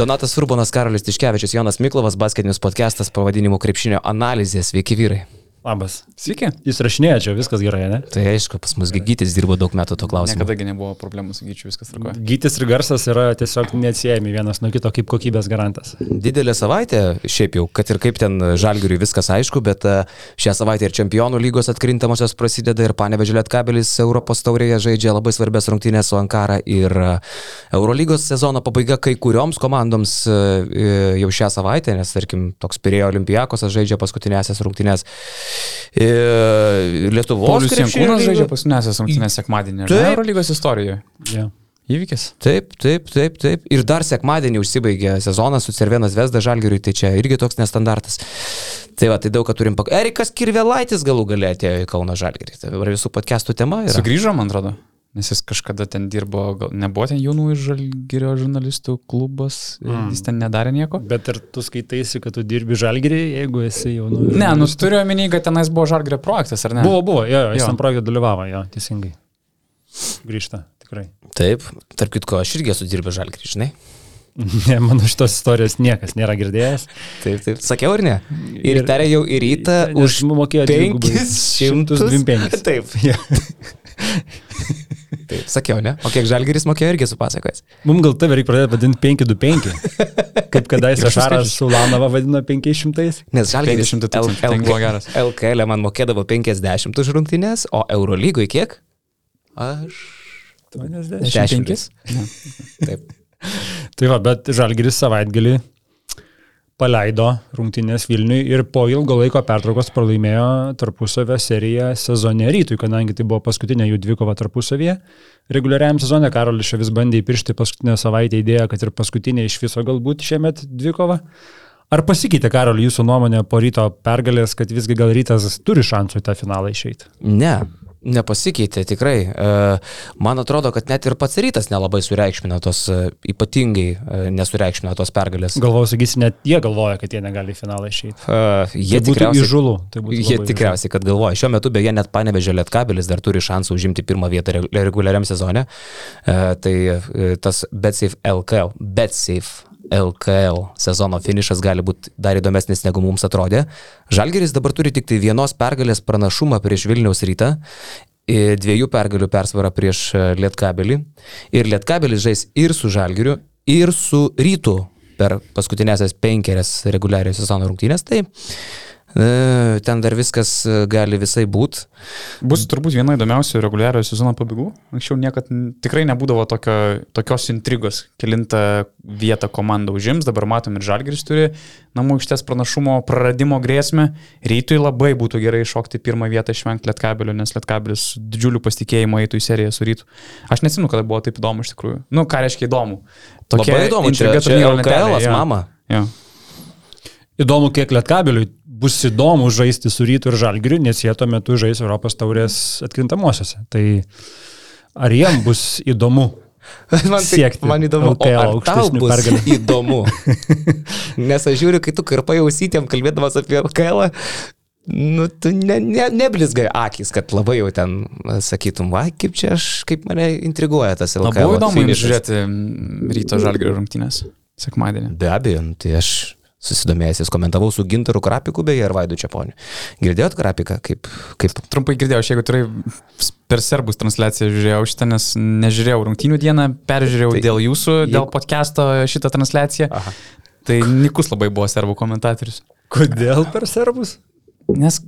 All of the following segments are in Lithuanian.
Donatas Urbonas, Karolis Tiškevičius, Jonas Miklovas, basketinis podcastas pavadinimu Krepšinio analizė. Sveiki vyrai. Labas. Sveiki. Jūs rašinėjate čia, viskas gerai, ne? Tai aišku, pas mus Gytis dirbo daug metų to klausimu. Niekadagi nebuvo problemų su gyčiu, viskas tvarkoja. Gytis ir garsas yra tiesiog neatsiejami vienas nuo kito kaip kokybės garantas. Didelė savaitė, šiaip jau, kad ir kaip ten žalgiriui viskas aišku, bet e, šią savaitę ir čempionų lygos atkrintamosios prasideda ir Panevežė Lietkabelis Europos taurėje žaidžia labai svarbės rungtynės su Ankara ir e, Eurolygos sezono pabaiga kai kurioms komandoms e, jau šią savaitę, nes tarkim toks Pirėjo Olimpijakosas žaidžia paskutinėsias rungtynės. Lietuvos Paulius Jankūnas žaidžia paskutinėsias rungtynės sekmadienį. Taip. Eurolygos istorijoje. Yeah. Įvykis. Taip, taip, taip, taip. Ir dar sekmadienį užsibaigė sezonas su Cervienas Vesda Žalgiriui, tai čia irgi toks nestandartas. Tai va, tai daug ką turim pak... Erikas Kirvelaitis galų galę atėjo į Kauno Žalgirį. Tai visų podcastų tema yra. Sugrįžo, man atrodo. Nes jis kažkada ten dirbo, gal nebuvo ten jaunų žalgirio žurnalistų klubas, mm. jis ten nedarė nieko. Bet ar tu skaitaisi, kad tu dirbi žalgerį, jeigu esi jau nu... Ne, nu turiu omeny, kad tenais buvo žalgirio projektas, ar ne? Buvo, buvo, jo, jis Jo. tam projekte dalyvavo, jo, teisingai. Grįžta, tikrai. Taip, tarp kitko, aš irgi esu dirbęs Žalgirį, žinai. Ne, mano šitos istorijos niekas nėra girdėjęs. Taip, taip, sakiau ar ne? Ir, ir tarė jau į rytą už mokėjo dvigubai. 525. 125. Taip, Jo. taip, sakiau, ne? O kiek Žalgiris mokėjo irgi supasakojęs. Mums gal tave reikia pradėti vadinti 525. Kaip kadaise Šaras skaičius. su Lanova vadino 500. Nes Žalgiris 500 tūkstančių, tai buvo geras. LKL man mokėdavo 50 už rungtynės, o Eurolygoje kiek? Aš. 85. Taip. Tai va, bet Žalgiris savaitgalį paleido rungtynės Vilniui ir po ilgo laiko pertraukos pralaimėjo tarpusavę seriją sezone rytui, kadangi tai buvo paskutinė jų dvikova tarpusavėje. Reguliariam sezone Karolis vis bandė įpiršti paskutinę savaitę idėją, kad ir paskutinė iš viso galbūt šiemet dvikova. Ar pasikeitė, Karoli, jūsų nuomonė po ryto pergalės, kad visgi gal rytas turi šansų į tą finalą išeiti? Ne, nepasikeitė tikrai. E, Man atrodo, kad net ir pats rytas nelabai sureikšmina tos, e, ypatingai e, nesureikšmina tos pergalės. Galvojau, sakysi, net jie galvoja, kad jie negali į finalą išeiti. Uh, jie Tai būtų tikriausiai, įžūlu, tai būtų jie tikriausiai, kad galvoja. Šiuo metu beje net panevežė Lietkabelis dar turi šansų užimti pirmą vietą re- reguliariam sezone. Uh, tai tas BetSafe LKL, BetSafe LKL sezono finišas gali būti dar įdomesnis negu mums atrodė. Žalgeris dabar turi tik tai vienos pergalės pranašumą prieš Vilniaus rytą. Dviejų pergalių persvara prieš e, Lietkabelį. Ir Lietkabelis žais ir su Žalgiriu, ir su Rytu per paskutinėsias penkerias reguliarios sezono rungtynės. Tai ten dar viskas e, gali visai būt. Bus turbūt viena įdomiausių reguliariojo sezono pabaigų. Anksčiau niekad tikrai nebūdavo tokio, tokios intrigos, kilintą vietą komanda užims, dabar matom ir Žalgiris turi namų aikštės pranašumo praradimo grėsmę. Rytui labai būtų gerai iššokti pirmą vietą išvengti Lietkabelio, nes Lietkabelis su didžiuliu pasitikėjimu eitų į seriją su Rytu. Aš nesimenu, kada buvo taip įdomu iš tikrųjų. Nu, ką reiškia įdomu. Labai įdomu, čia, turnyro LKL, mama. Jo. Įdomu, kiek lietkabeliui bus įdomu žaisti su rytų ir žalgiriu, nes jie tuo metu žais Europos taurės atkrintamosiose. Tai ar jiem bus įdomu? Man, Siekti man įdomu, LKL o tau bus pergalių. įdomu. Nes aš žiūriu, kai tu karpai ausytėm kalbėdamas apie LKL, nu, tu ne, ne, neblizgai akis, kad labai jau ten sakytum, va, kaip čia aš, kaip mane intriguoja tas LKL. buvo įdomu žiūrėti ryto Žalgirio rungtynės sekmadienį. Be abejo, nu, tai aš susidomėjęs, komentavau su Gintaru Krapiku beje ir Vaidu Čiaponiu. Girdėjot Krapiką, kaip, kaip Trumpai girdėjau, aš jeigu tikrai per serbus transliaciją žiūrėjau šitą, nes nežiūrėjau rungtynių dieną, peržiūrėjau tai, dėl jūsų, jeigu- dėl podcast'o šitą transliaciją. Aha. Tai Nikus labai buvo serbų komentatorius. Kodėl per serbus? Nes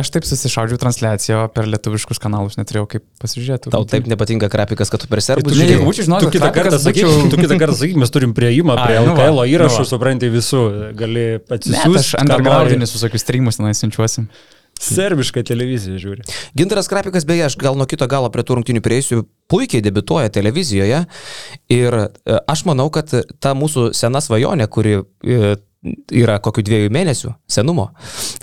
aš taip susišaudžiau transliaciją, o per lietuviškus kanalus neturėjau kaip pasižiūrėti. tau taip nepatinka Krapikas, kad tu per serbus tu- žiūrėjai? jeigu būčiau žinojęs, tu kitą kartą būčiau- tu kitą kartą sakyk, mes turim prieimą prie nu LKL nu įrašų, va. suprantai visų, gali Ne, tai atsisiųsti. aš undergroundinis visokius streamus tenai siunčiuosi. Serbišką televiziją žiūri. Ginteras Krapikas, beje, aš gal nuo kito galo prie tų rungtinių prieisiu, puikiai debituoja televizijoje ir e, aš manau, kad ta mūsų sena svajonė, kuri e, yra kokių dviejų mėnesių senumo,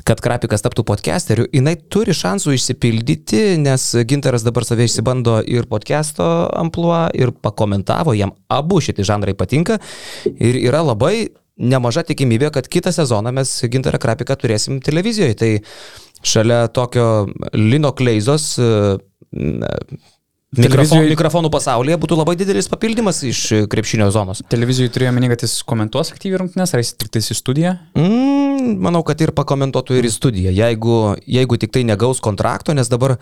kad Krapikas taptų podcasteriu, jinai turi šansų išsipildyti, nes Ginteras dabar save išsibando ir podcast'o ampluo, ir pakomentavo, jam abu šitie žanrai patinka ir yra labai nemaža tikimybė, kad kitą sezoną mes Ginterą Krapiką turėsim televizijoje. Tai šalia tokio Lino Kleizos Mikrofon, Televizijoj- mikrofonų pasaulyje būtų labai didelis papildymas iš e, krepšinio zonos. Televizijoje turėjo meni, kad jis komentuos aktyviai rungtynės, ar jis tik tais į studiją? Mm, manau, kad ir pakomentuotų ir į studiją, jeigu, jeigu tik tai negaus kontrakto, nes dabar e,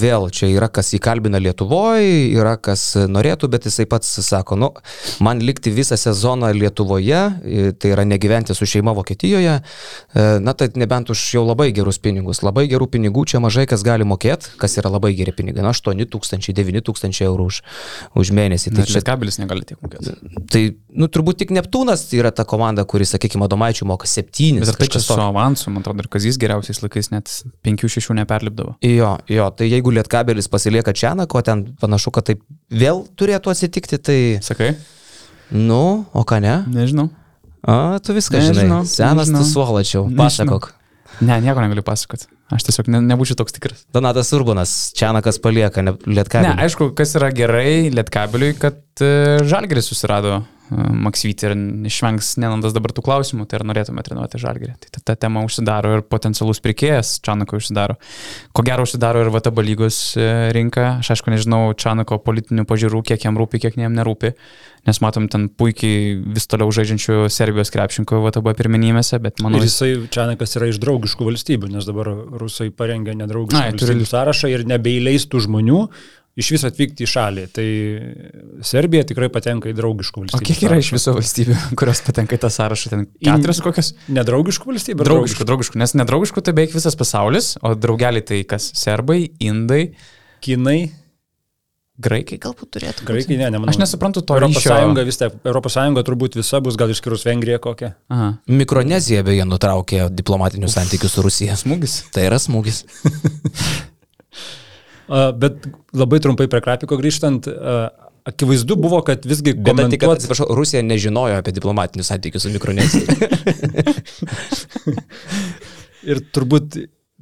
vėl čia yra kas įkalbina Lietuvoje, yra kas norėtų, bet jisai pats sako, nu, man likti visą sezoną Lietuvoje, e, tai yra negyventi su šeima Vokietijoje, na tai nebent už jau labai gerus pinigus. Labai gerų pinigų čia mažai kas gali mokėti, kas yra labai geri pinigai, na 8 tūkstančiai, 9 tūkstančiai eurų už, už mėnesį. Tai čia čia kabelis negali tiek mokėti. Tai, nu, turbūt tik Neptūnas yra ta komanda, kuris, sakykime, Domaičių moka septynis. Bet ar tai čia su avansu, man atrodo, ir Kazys geriausiais laikais net 5-6 neperlipdavo. Jo, jo, tai jeigu Lietkabelis pasilieka Čianako, ten panašu, kad taip vėl turėtų atsitikti, tai, Sakai? nu, o ką ne? Nežinau. A, tu viską Nežinau, žinai. Senas nežinau. tu suolačiau, pasakok. Ne, nieko negaliu pasakoti. Aš tiesiog ne, nebūčiau toks tikras. Donatas Urbanas, Čianakas palieka ne, Ne, Lietkabelį. aišku, kas yra gerai Lietkabeliui, kad e, Žalgeris susirado Maksytį ir išvengs nenandas dabar tų klausimų, tai ar norėtume treniruoti Žalgerį. Tai ta, ta tema užsidaro ir potencialus pirkėjas Čanako užsidaro. Ko gero užsidaro ir VTB lygos e, rinka. Aš aišku nežinau Čanako politinių pažiūrų, kiek jam rūpi, kiek jam nerūpi. Nes matom ten puikiai vis toliau žaidžiančių Serbijos krepšininkų VTB pirmenybėse, bet manau, Ir jisai Čianakas yra iš draugiškų valstybių, nes dabar rusai parengė nedraugiškų Ai, turi- valstybių sąrašą ir nebeįleistų žmonių iš vis atvykti į šalį. Tai Serbija tikrai patenka į draugiškų O valstybių. kiek yra iš sąrašą. viso valstybių, kurios patenka į tą sąrašą? Ten keturios kokios? Nedraugiškų valstybių? Draugiškų, draugiškų, nes nedraugiškų tai beveik visas pasaulis, o draugeliai tai kas? Serbai, indai, Kinai, graikai galbūt turėtų. būti. graikai, ne, nemanau. Aš nesuprantu to Europos ryšio. Sąjunga vis tiek, Europos Sąjunga turbūt visa bus, gal išskyrus Vengrija kokią. Aha. Mikronezija beje nutraukė diplomatinius santykius su Rusija. Smūgis. Tai yra smūgis. Bet labai trumpai prie Krapiko grįžtant, akivaizdu buvo, kad visgi Bet tai tik, komentuot... atsiprašau, Rusija nežinojo apie diplomatinius santykius su Mikronezija. Ir turbūt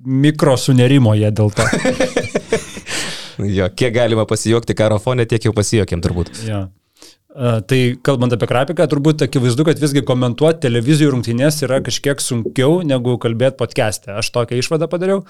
mikro sunerimo jie dėl to. jo, kiek galima pasijuokti karo fone, tiek jau pasijokėm turbūt. Ja. A, Tai kalbant apie grafiką, turbūt akivaizdu, kad visgi komentuoti televizijų rungtynės yra kažkiek sunkiau negu kalbėti podcast'e. Aš tokią išvadą padariau,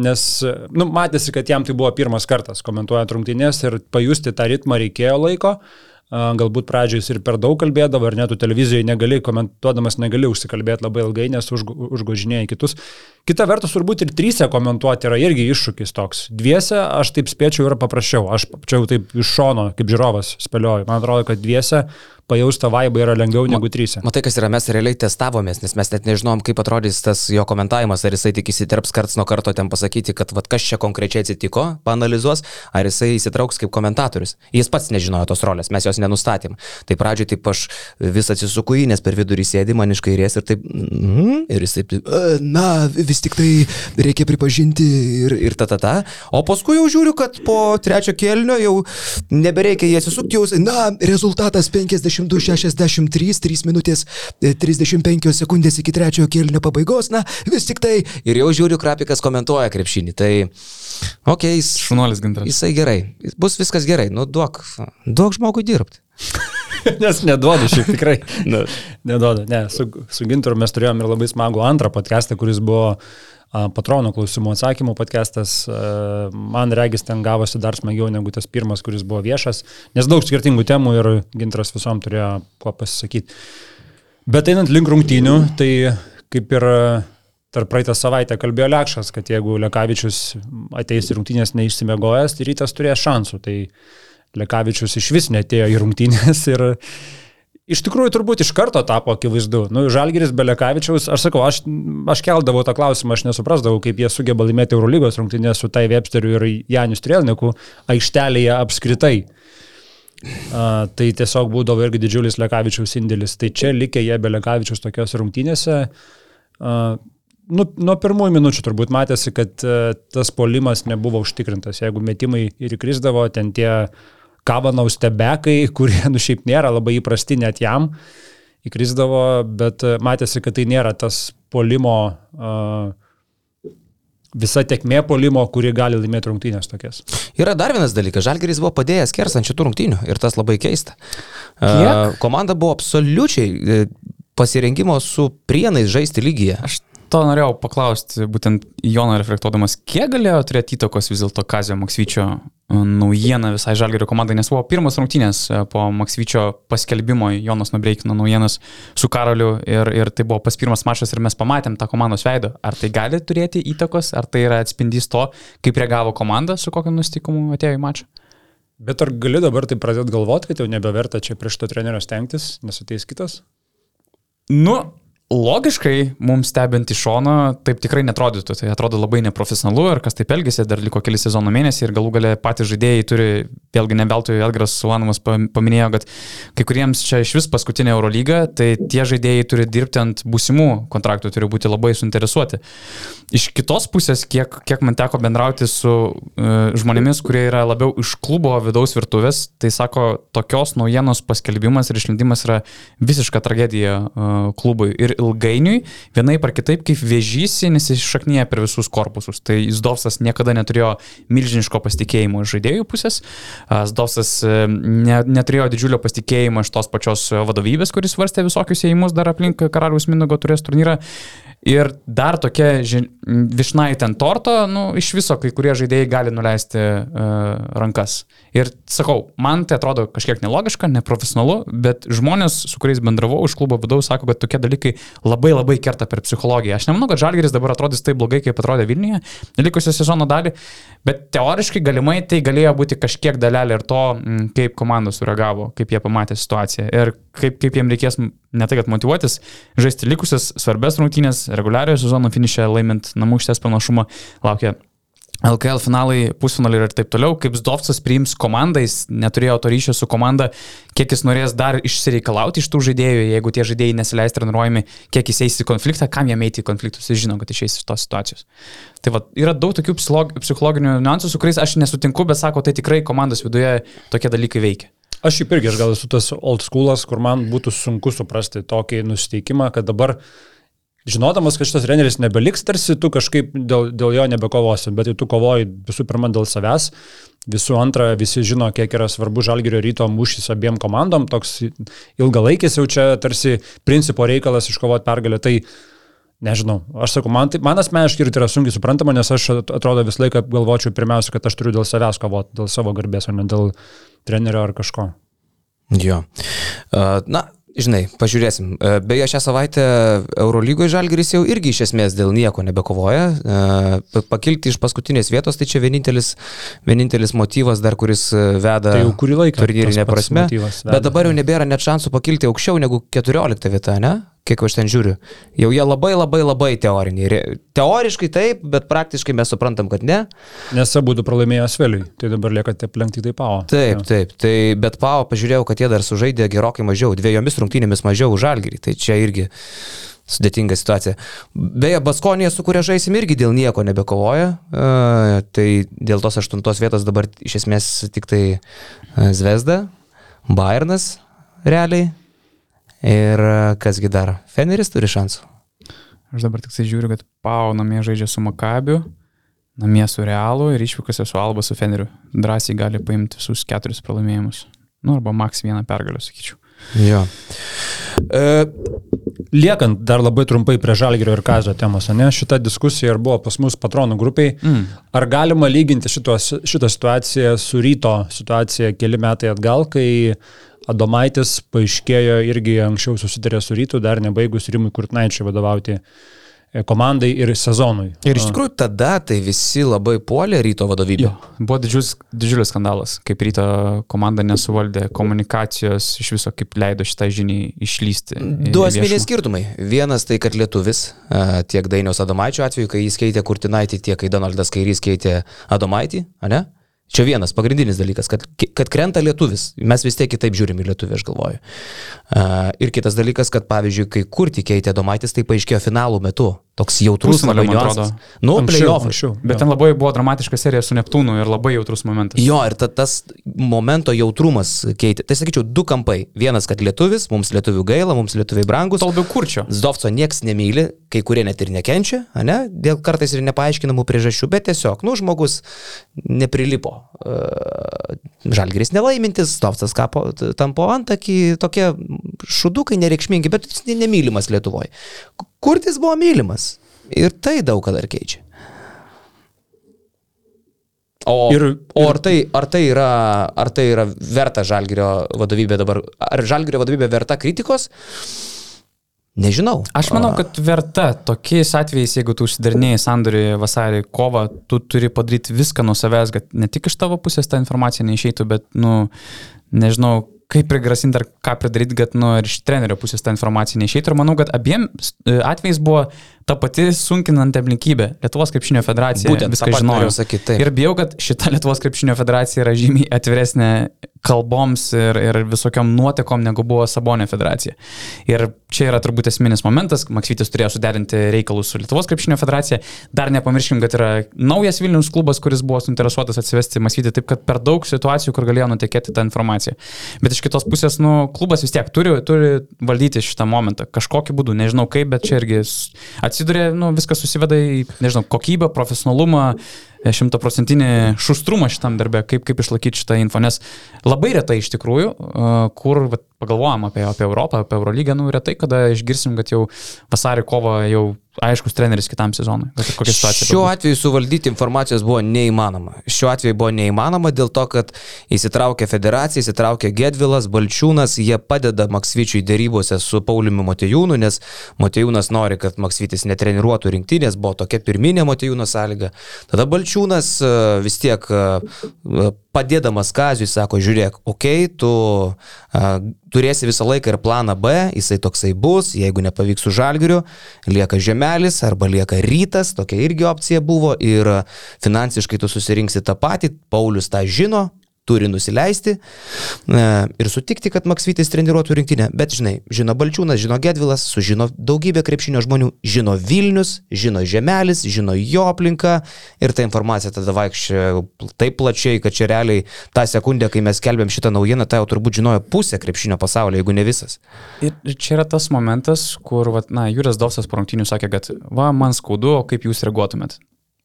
nes nu, matėsi, kad jam tai buvo pirmas kartas komentuojant rungtynės ir pajusti tą ritmą reikėjo laiko. A, Galbūt pradžioje jis ir per daug kalbėdavo, ar net televizijoje negali, komentuodamas negali užsikalbėti labai ilgai, nes užgo- užgožinėjai kitus. Kita vertus, turbūt ir trysia komentuoti yra irgi iššūkis toks. Dviese, aš taip spėčiau, yra paprasčiau. Aš čia jau taip iš šono, kaip žiūrovas, spėlioju. Man atrodo, kad dviese pajausta vaibą yra lengviau negu trysia. Matai, kas yra, mes realiai testavomės, nes mes net nežinom, kaip atrodys tas jo komentavimas, ar jisai tik įsiterps karts nuo karto ten pasakyti, kad vat, kas čia konkrečiai atsitiko, panalizuos, ar jisai įsitrauks kaip komentatorius. Jis pats nežinojo tos rolės, mes jos nenustatėm. Tai pradžioj taip aš vis atsisuku į, nes per vidurį sėdi man iš kairės ir taip, mm, ir jis taip, "E, na, vis tik tai reikia pripažinti ir, ir ta ta ta. O paskui jau žiūriu, kad po trečio kelnio jau nebereikia jį atsisukti, jau, na, rezultatas 52-63, 3 minutės e, 35 sekundės iki trečiojo kelnio pabaigos, na, vis tik tai. Ir jau žiūriu, Krapikas komentuoja krepšinį. Tai, okei, okay, jis, Šunuolis gintras. jisai gerai, bus viskas gerai, nu duok, duok žmogui dirbti. Nes neduoda šiaip tikrai. neduoda. Ne, su, su Gintaru mes turėjome ir labai smagų antrą podcastą, kuris buvo a, patrono klausimų atsakymų podcastas. Man regis ten gavosi dar smagiau negu tas pirmas, kuris buvo viešas, nes daug skirtingų temų ir Gintaras visom turėjo kuo pasisakyti. Bet einant link rungtynių, tai kaip ir tarp praeitą savaitę kalbėjo Lekšas, kad jeigu Lekavičius ateis į rungtynės neišsimegojęs, tai rytas turės šansų. Tai Lekavičius iš vis netėjo į rungtynės ir iš tikrųjų turbūt iš karto tapo akivaizdu. Nu, Žalgiris be Lekavičiaus, aš sakau, aš, aš keldavau tą klausimą, aš nesuprasdavau, kaip jie sugeba laimėti Eurolygos rungtynės su Tai Websteriu ir Janis Trielniku aikštelėje apskritai. Uh, tai tiesiog būdavo irgi didžiulis Lekavičiaus indėlis. Tai čia likę jie be Lekavičiaus tokios rungtynėse. Uh, nu, nuo pirmųjų minučių turbūt matėsi, kad uh, tas polimas nebuvo užtikrintas. Jeigu metimai ir įkrisdavo, ten tie Kavanaus tebekai, kurie nu šiaip nėra labai įprasti net jam, įkrisdavo, bet uh, matėsi, kad tai nėra tas polimo, uh, visa tekmė polimo, kuri gali laimėti rungtynės tokias. Yra dar vienas dalykas, Žalgeris buvo padėjęs kersant šitų rungtynių ir tas labai keista. Kiek? Uh, komanda buvo absoliučiai e, pasirengimo su prienais žaisti lygyje. Aš to norėjau paklausti, būtent Jono reflektuodamas, kiek galėjo turėti įtakos vis dėlto Kazio Maksvyčio e, naujiena visai Žalgerio komandai, nes buvo pirmas rungtynės e, po Maksvyčio paskelbimo, Jonas nubreikino naujienas su Karoliu ir, ir tai buvo pas pirmas mačas ir mes pamatėm tą komandos veidą. Ar tai gali turėti įtakos, ar tai yra atspindys to, kaip reagavo komanda, su kokiu nustikumu atėjo į mačą? Bet ar gali dabar tai pradėti galvoti, kad jau nebeverta čia prieš to trenerio stengtis, nes ateis kitas? Nu, logiškai mums stebint iš šono taip tikrai netrodytų. Tai atrodo labai neprofesionalu ir kas taip elgesi, dar liko keli sezono mėnesiai ir galų gale patys žaidėjai turi, vėlgi neveltui Elgras Sulanumas paminėjo, kad kai kuriems čia iš vis paskutinė Eurolyga, tai tie žaidėjai turi dirbti ant būsimų kontraktų, turi būti labai suinteresuoti. Iš kitos pusės, kiek, kiek man teko bendrauti su uh, žmonėmis, kurie yra labiau iš klubo vidaus virtuvės, tai sako, tokios naujienos paskelbimas ir išlindimas yra visiška tragedija uh, klubui. Ir ilgainiui, vienai par kitaip, kaip vėžys, jis iššaknyja per visus korpusus. Tai Zdovsas niekada neturėjo milžiniško pasitikėjimo iš žaidėjų pusės. Zdovsas uh, ne, neturėjo didžiulio pasitikėjimo iš tos pačios vadovybės, kuris svarstė visokius įėjimus dar aplink Karaliaus Minugo turės turnyrą. Ir dar tokia višnaitė ant torto, nu, iš viso kai kurie žaidėjai gali nuleisti uh, rankas. Ir sakau, man tai atrodo kažkiek nelogiška, neprofesionalu, bet žmonės, su kuriais bendravau iš klubo vidaus, sako, kad tokie dalykai labai labai kerta per psichologiją. Aš nemanau, kad Žalgeris dabar atrodys taip blogai, kaip atrodė Vilniuje, likusią sezono dalį, bet teoriškai galimai tai galėjo būti kažkiek dalelė ir to, kaip komanda sureagavo, kaip jie pamatė situaciją ir kaip, kaip jiems reikės ne tai, kad motivuotis, žaisti likusias svarbės rungtynės, reguliariojo sezono finišę laimint namų ištės panašumą, laukia LKL finalai, pusfinaliai ir taip toliau, kaip Zdovcas priims komandą, jis neturėjo to ryšio su komanda, kiek jis norės dar išsireikalauti iš tų žaidėjų, jeigu tie žaidėjai nesileis treniruojami, kiek jis eis į konfliktą, kam jam eiti į konfliktus, jis žino, kad išeis iš tos situacijos. Tai va, yra daug tokių psichologinių niuansų, su kuriais aš nesutinku, bet sako, tai tikrai komandos viduje tokie dalykai veikia. Aš šiaip irgi, aš gal esu tas old schoolas, kur man būtų sunku suprasti tokį nusiteikimą, kad dabar žinodamas, kad šitas treneris nebeliks, tarsi tu kažkaip dėl, dėl jo nebekovosi, bet tu kovoji visų pirma dėl savęs, visų antra, visi žino, kiek yra svarbu žalgerio ryto mūšys abiem komandom, toks ilgalaikis jau čia tarsi principo reikalas iškovoti pergalę. Tai Nežinau, aš sakau, man, tai, man asmeniškai ir tai yra sunkiai suprantama, nes aš atrodo visą laiką galvočiau pirmiausia, kad aš turiu dėl savęs kovoti, dėl savo garbės, o ne dėl trenerio ar kažko. Jo. Na, Žinai, pažiūrėsim. Beje, šią savaitę Eurolygoje Žalgiris jau irgi iš esmės dėl nieko nebekovoja. Pakilti iš paskutinės vietos, tai čia vienintelis, vienintelis motyvas dar, kuris veda tai kurį laiką turnyrinė prasme. Bet dabar jau nebėra net šansų pakilti aukščiau negu 14 vieta, ne? Kiek aš ten žiūriu. Jau jie labai labai labai teoriniai. Teoriškai taip, bet praktiškai mes suprantam, kad ne. Nes abu du pralaimėjo Sveliui, tai dabar lieka taip lenkti tai Pavo. Taip, ja. taip, tai, bet Pavo pažiūrėjau, kad jie dar sužaidė gerokai mažiau, dviejomis rungtynėmis mažiau už Žalgirį. Tai čia irgi sudėtinga situacija. Beje, Baskonija, su kuria žaisim, irgi dėl nieko nebekovoja. Uh, tai dėl tos aštuntos vietos dabar iš esmės tik tai Zvezda, Bayernas realiai Ir e, kasgi dar, Feneris turi šansų. Aš dabar tik tai žiūriu, kad Pau namie žaidžia su Makabiu, namie su Realu ir išvykose su Alba su Feneriu. Drąsiai gali paimti visus keturis pralaimėjimus. Nu, arba maks vieną pergalę, sakyčiau. Jo. E, liekant dar labai trumpai prie Žalgirio ir Kazio temos, ne, šita diskusija ir buvo pas mus patronų grupiai. Mm. Ar galima lyginti šitos, šitą situaciją su ryto situacija keli metai atgal, kai Adomaitis paaiškėjo irgi anksčiau susitarė su rytu, dar nebaigus Rimui Kurtnaičiui vadovauti e, komandai ir sezonui. Ir iš tikrųjų tada tai visi labai puolė ryto vadovybę. Jo. Buvo didžiulis, didžiulis skandalas, kaip ryto komanda nesuvaldė komunikacijos, iš viso kaip leido šitą žinią išlysti. Du asmeniai skirtumai. Vienas tai, kad lietuvis, tiek Dainiaus Adomaičio atveju, kai jis keitė Kurtinaitį, tiek kai Donaldas Kairys keitė Adomaitį, ne? Čia vienas pagrindinis dalykas, kad, kad krenta lietuvis. Mes vis tiek kitaip žiūrim į lietuvį, aš galvoju. Uh, ir kitas dalykas, kad pavyzdžiui, kai kur tikėjate Domaitis, tai paaiškėjo finalų metu. Toks jautrus labai niuansas. Nu, playoff. Bet ten labai buvo dramatiška serija su Neptūnu ir labai jautrus momentas. Jo, ir ta, tas momento jautrumas keitė. Tai sakyčiau, du kampai. Vienas, kad lietuvis, mums lietuvių gaila, mums lietuviai brangus. Tolbiau kurčio. Zdovco nieks nemyli, kai kurie net ir nekenčia, ne? Dėl kartais ir nepaaiškinamų priežasčių, bet tiesiog, nu, žmogus neprilipo. Uh, Žalgeris nelaimintis, kapo, tampo antakį, tokie šudukai nereikšmingi, bet jis nemylimas Lietuvoje. Kurtis buvo mylimas. Ir tai daug ką dar keičia. O, Ir- ir, o ar, tai, ar, tai yra, ar tai yra verta žalgerio vadovybė dabar? Ar žalgerio vadovybė verta kritikos? Nežinau. Aš manau, kad verta tokiais atvejais, jeigu tu užsidarinėjai sandorį vasarį kovą, tu turi padaryti viską nuo savęs, kad ne tik iš tavo pusės ta informacija neišeitų, bet, nu, nežinau, kaip prigrasinti ar ką pridaryti, kad, nu, ir iš trenerio pusės ta informacija neišeitų. Ir manau, kad abiem e, atvejais buvo ta pati sunkinanti aplinkybė. Lietuvos krepšinio federacija Būtent, viską žinojo. sakyt, taip. ir bijau, kad šita Lietuvos krepšinio federacija yra žymiai atviresnė kalboms ir, ir visokiam nuotekom, negu buvo Sabonė federacija. Ir čia yra turbūt esminis momentas, Maksytis turėjo suderinti reikalus su Lietuvos krepšinio federacija. Dar nepamirškim, kad yra naujas Vilnius klubas, kuris buvo suinteresuotas atsivesti Maksytį, taip kad per daug situacijų, kur galėjo nutekėti tą informaciją. Bet iš kitos pusės, nu, klubas vis tiek turi, turi valdyti šitą momentą. Kažkokiu būdu, nežinau kaip, bet čia irgi atsiduria, nu, viskas susiveda į, nežinau, kokybę, profesionalumą, šimtaprocentinį šustrumą šitam darbę, kaip, kaip išlaikyti šitą info. Nes labai retai iš tikrųjų, e, kur vat, pagalvojam apie, apie Europą, apie Eurolygą, nu, retai, kada išgirsim, kad jau vasarį kovo jau aiškus treneris kitam sezonui. Kokia situacija. Šiuo bebūtų. atveju suvaldyti informacijos buvo neįmanoma. Šiuo atveju buvo neįmanoma dėl to, kad įsitraukė federacija, įsitraukė Gedvilas, Balčiūnas, jie padeda Maksvyčiui dėrybose su Pauliumi Motejūnu, nes Motejūnas nori, kad Maksvytis netreniruotų rinktinės, buvo tokia pirminė Motejūno sąlyga. Tada Balčiūnas e, vis tiek e, e, padėdamas Kazijui sako, žiūrėk, okei, okay, tu a, turėsi visą laiką ir planą B, jisai toksai bus, jeigu nepavyks su žalgiriu, lieka žemelis arba lieka rytas, tokia irgi opcija buvo ir finansiškai tu susirinksi tą patį, Paulius tą žino, turi nusileisti e, ir sutikti, kad Maksvitis treniruotų rinktinę. Bet žinai, žino Balčiūnas, žino Gedvilas, sužino daugybė krepšinio žmonių, žino Vilnius, žino Žemelis, žino jo aplinka ir ta informacija tada vaikščia taip plačiai, kad čia realiai tą sekundę, kai mes kelbėm šitą naujieną, tai jau turbūt žinojo pusę krepšinio pasaulio, jeigu ne visas. Ir čia yra tas momentas, kur, vat, na, Jūras Dovsas po rungtynių sakė, kad, va, man skaudu, kaip jūs reaguotumėt.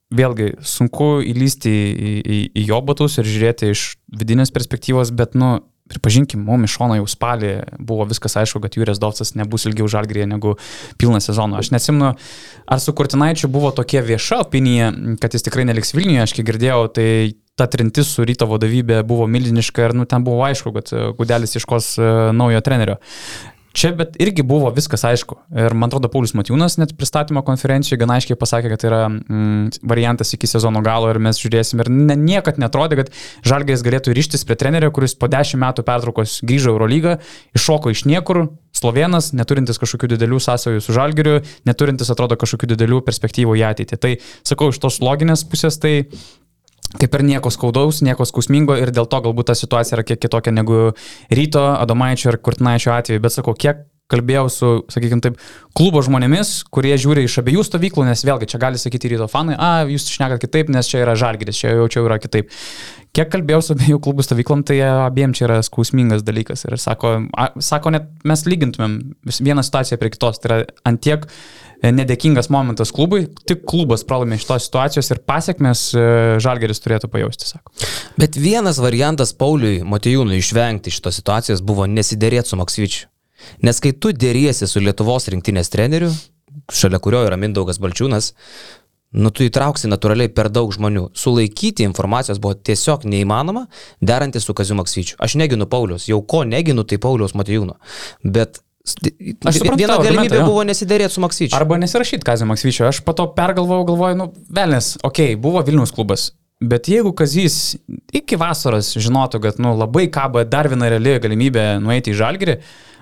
Vėlgi, sunku įlysti į, į, į jo batus ir žiūrėti iš vidinės perspektyvos, bet, nu, pripažinkim, mums iš šono jau spalį buvo viskas aišku, kad Jūrės Dovsas nebus ilgiau žalgrėje negu pilną sezoną. Aš nesimnu, ar su Kurtinaičiu buvo tokia vieša opinija, kad jis tikrai neliks Vilniuje, aš kiek girdėjau, tai ta trintis su ryto vadovybė buvo milžiniška ir, nu, ten buvo aišku, kad e, Gudelis iškos e, naujo trenerio. Čia bet irgi buvo viskas aišku. Ir man atrodo, Paulius Matijūnas net pristatymo konferencijoje gana aiškiai pasakė, kad tai yra mm, variantas iki sezono galo ir mes žiūrėsim. Ir ne, niekad netrodė, kad Žalgės galėtų ryštis prie trenerio, kuris po dešimt metų pertraukos grįžo Eurolygą, iššoko iš niekur, Slovenas, neturintis kažkokių didelių sąsajų su Žalgiriu, neturintis, atrodo, kažkokių didelių perspektyvų į ateitį. Tai sakau, iš tos loginės pusės tai kaip ir nieko skaudaus, nieko skausmingo ir dėl to galbūt ta situacija yra kiek kitokia negu ryto, Adomaičio ir Kurtinaičio atveju. Bet sakau, kiek kalbėjau su, sakykime taip, klubo žmonėmis, kurie žiūri iš abiejų stovyklų, nes vėlgi čia gali sakyti ryto fanai, a, jūs šnekat kitaip, nes čia yra žalgeris, čia jau čia yra kitaip. Kiek kalbėjau su abiejų klubų stovyklom, tai abiem čia yra skausmingas dalykas. Ir sako, a, sako net mes lygintumėm vieną situaciją prie kitos. Tai yra antiek nedėkingas momentas klubui, tik klubas pralaimė šitos situacijos ir pasiekmes e, žalgeris turėtų pajausti, sako. Bet vienas variantas Pauliui Motijūnui išvengti šitos situacijos buvo nesiderėti su Maksvyčiu. Nes kai tu dėriesi su Lietuvos rinktinės treneriu, šalia kurio yra Mindaugas Balčiūnas, nu tu įtrauksi natūraliai per daug žmonių. Sulaikyti informacijos buvo tiesiog neįmanoma, derantis su Kaziu Maksvyčiu. Aš neginu Paulius, jau ko neginu, tai Paulius Motijūno. Bet Aš suprantu viena argumentą, galimybė jo. buvo nesiderėti su Maksvyčiu. Arba nesirašyti Kazio Maksvyčio. Aš po to pergalvojau, galvoju, nu, velnės, okei, okay, buvo Vilnius klubas. Bet jeigu Kazys iki vasaros žinotų, kad nu, labai kaba dar viena reali galimybė nueiti į žalgerį,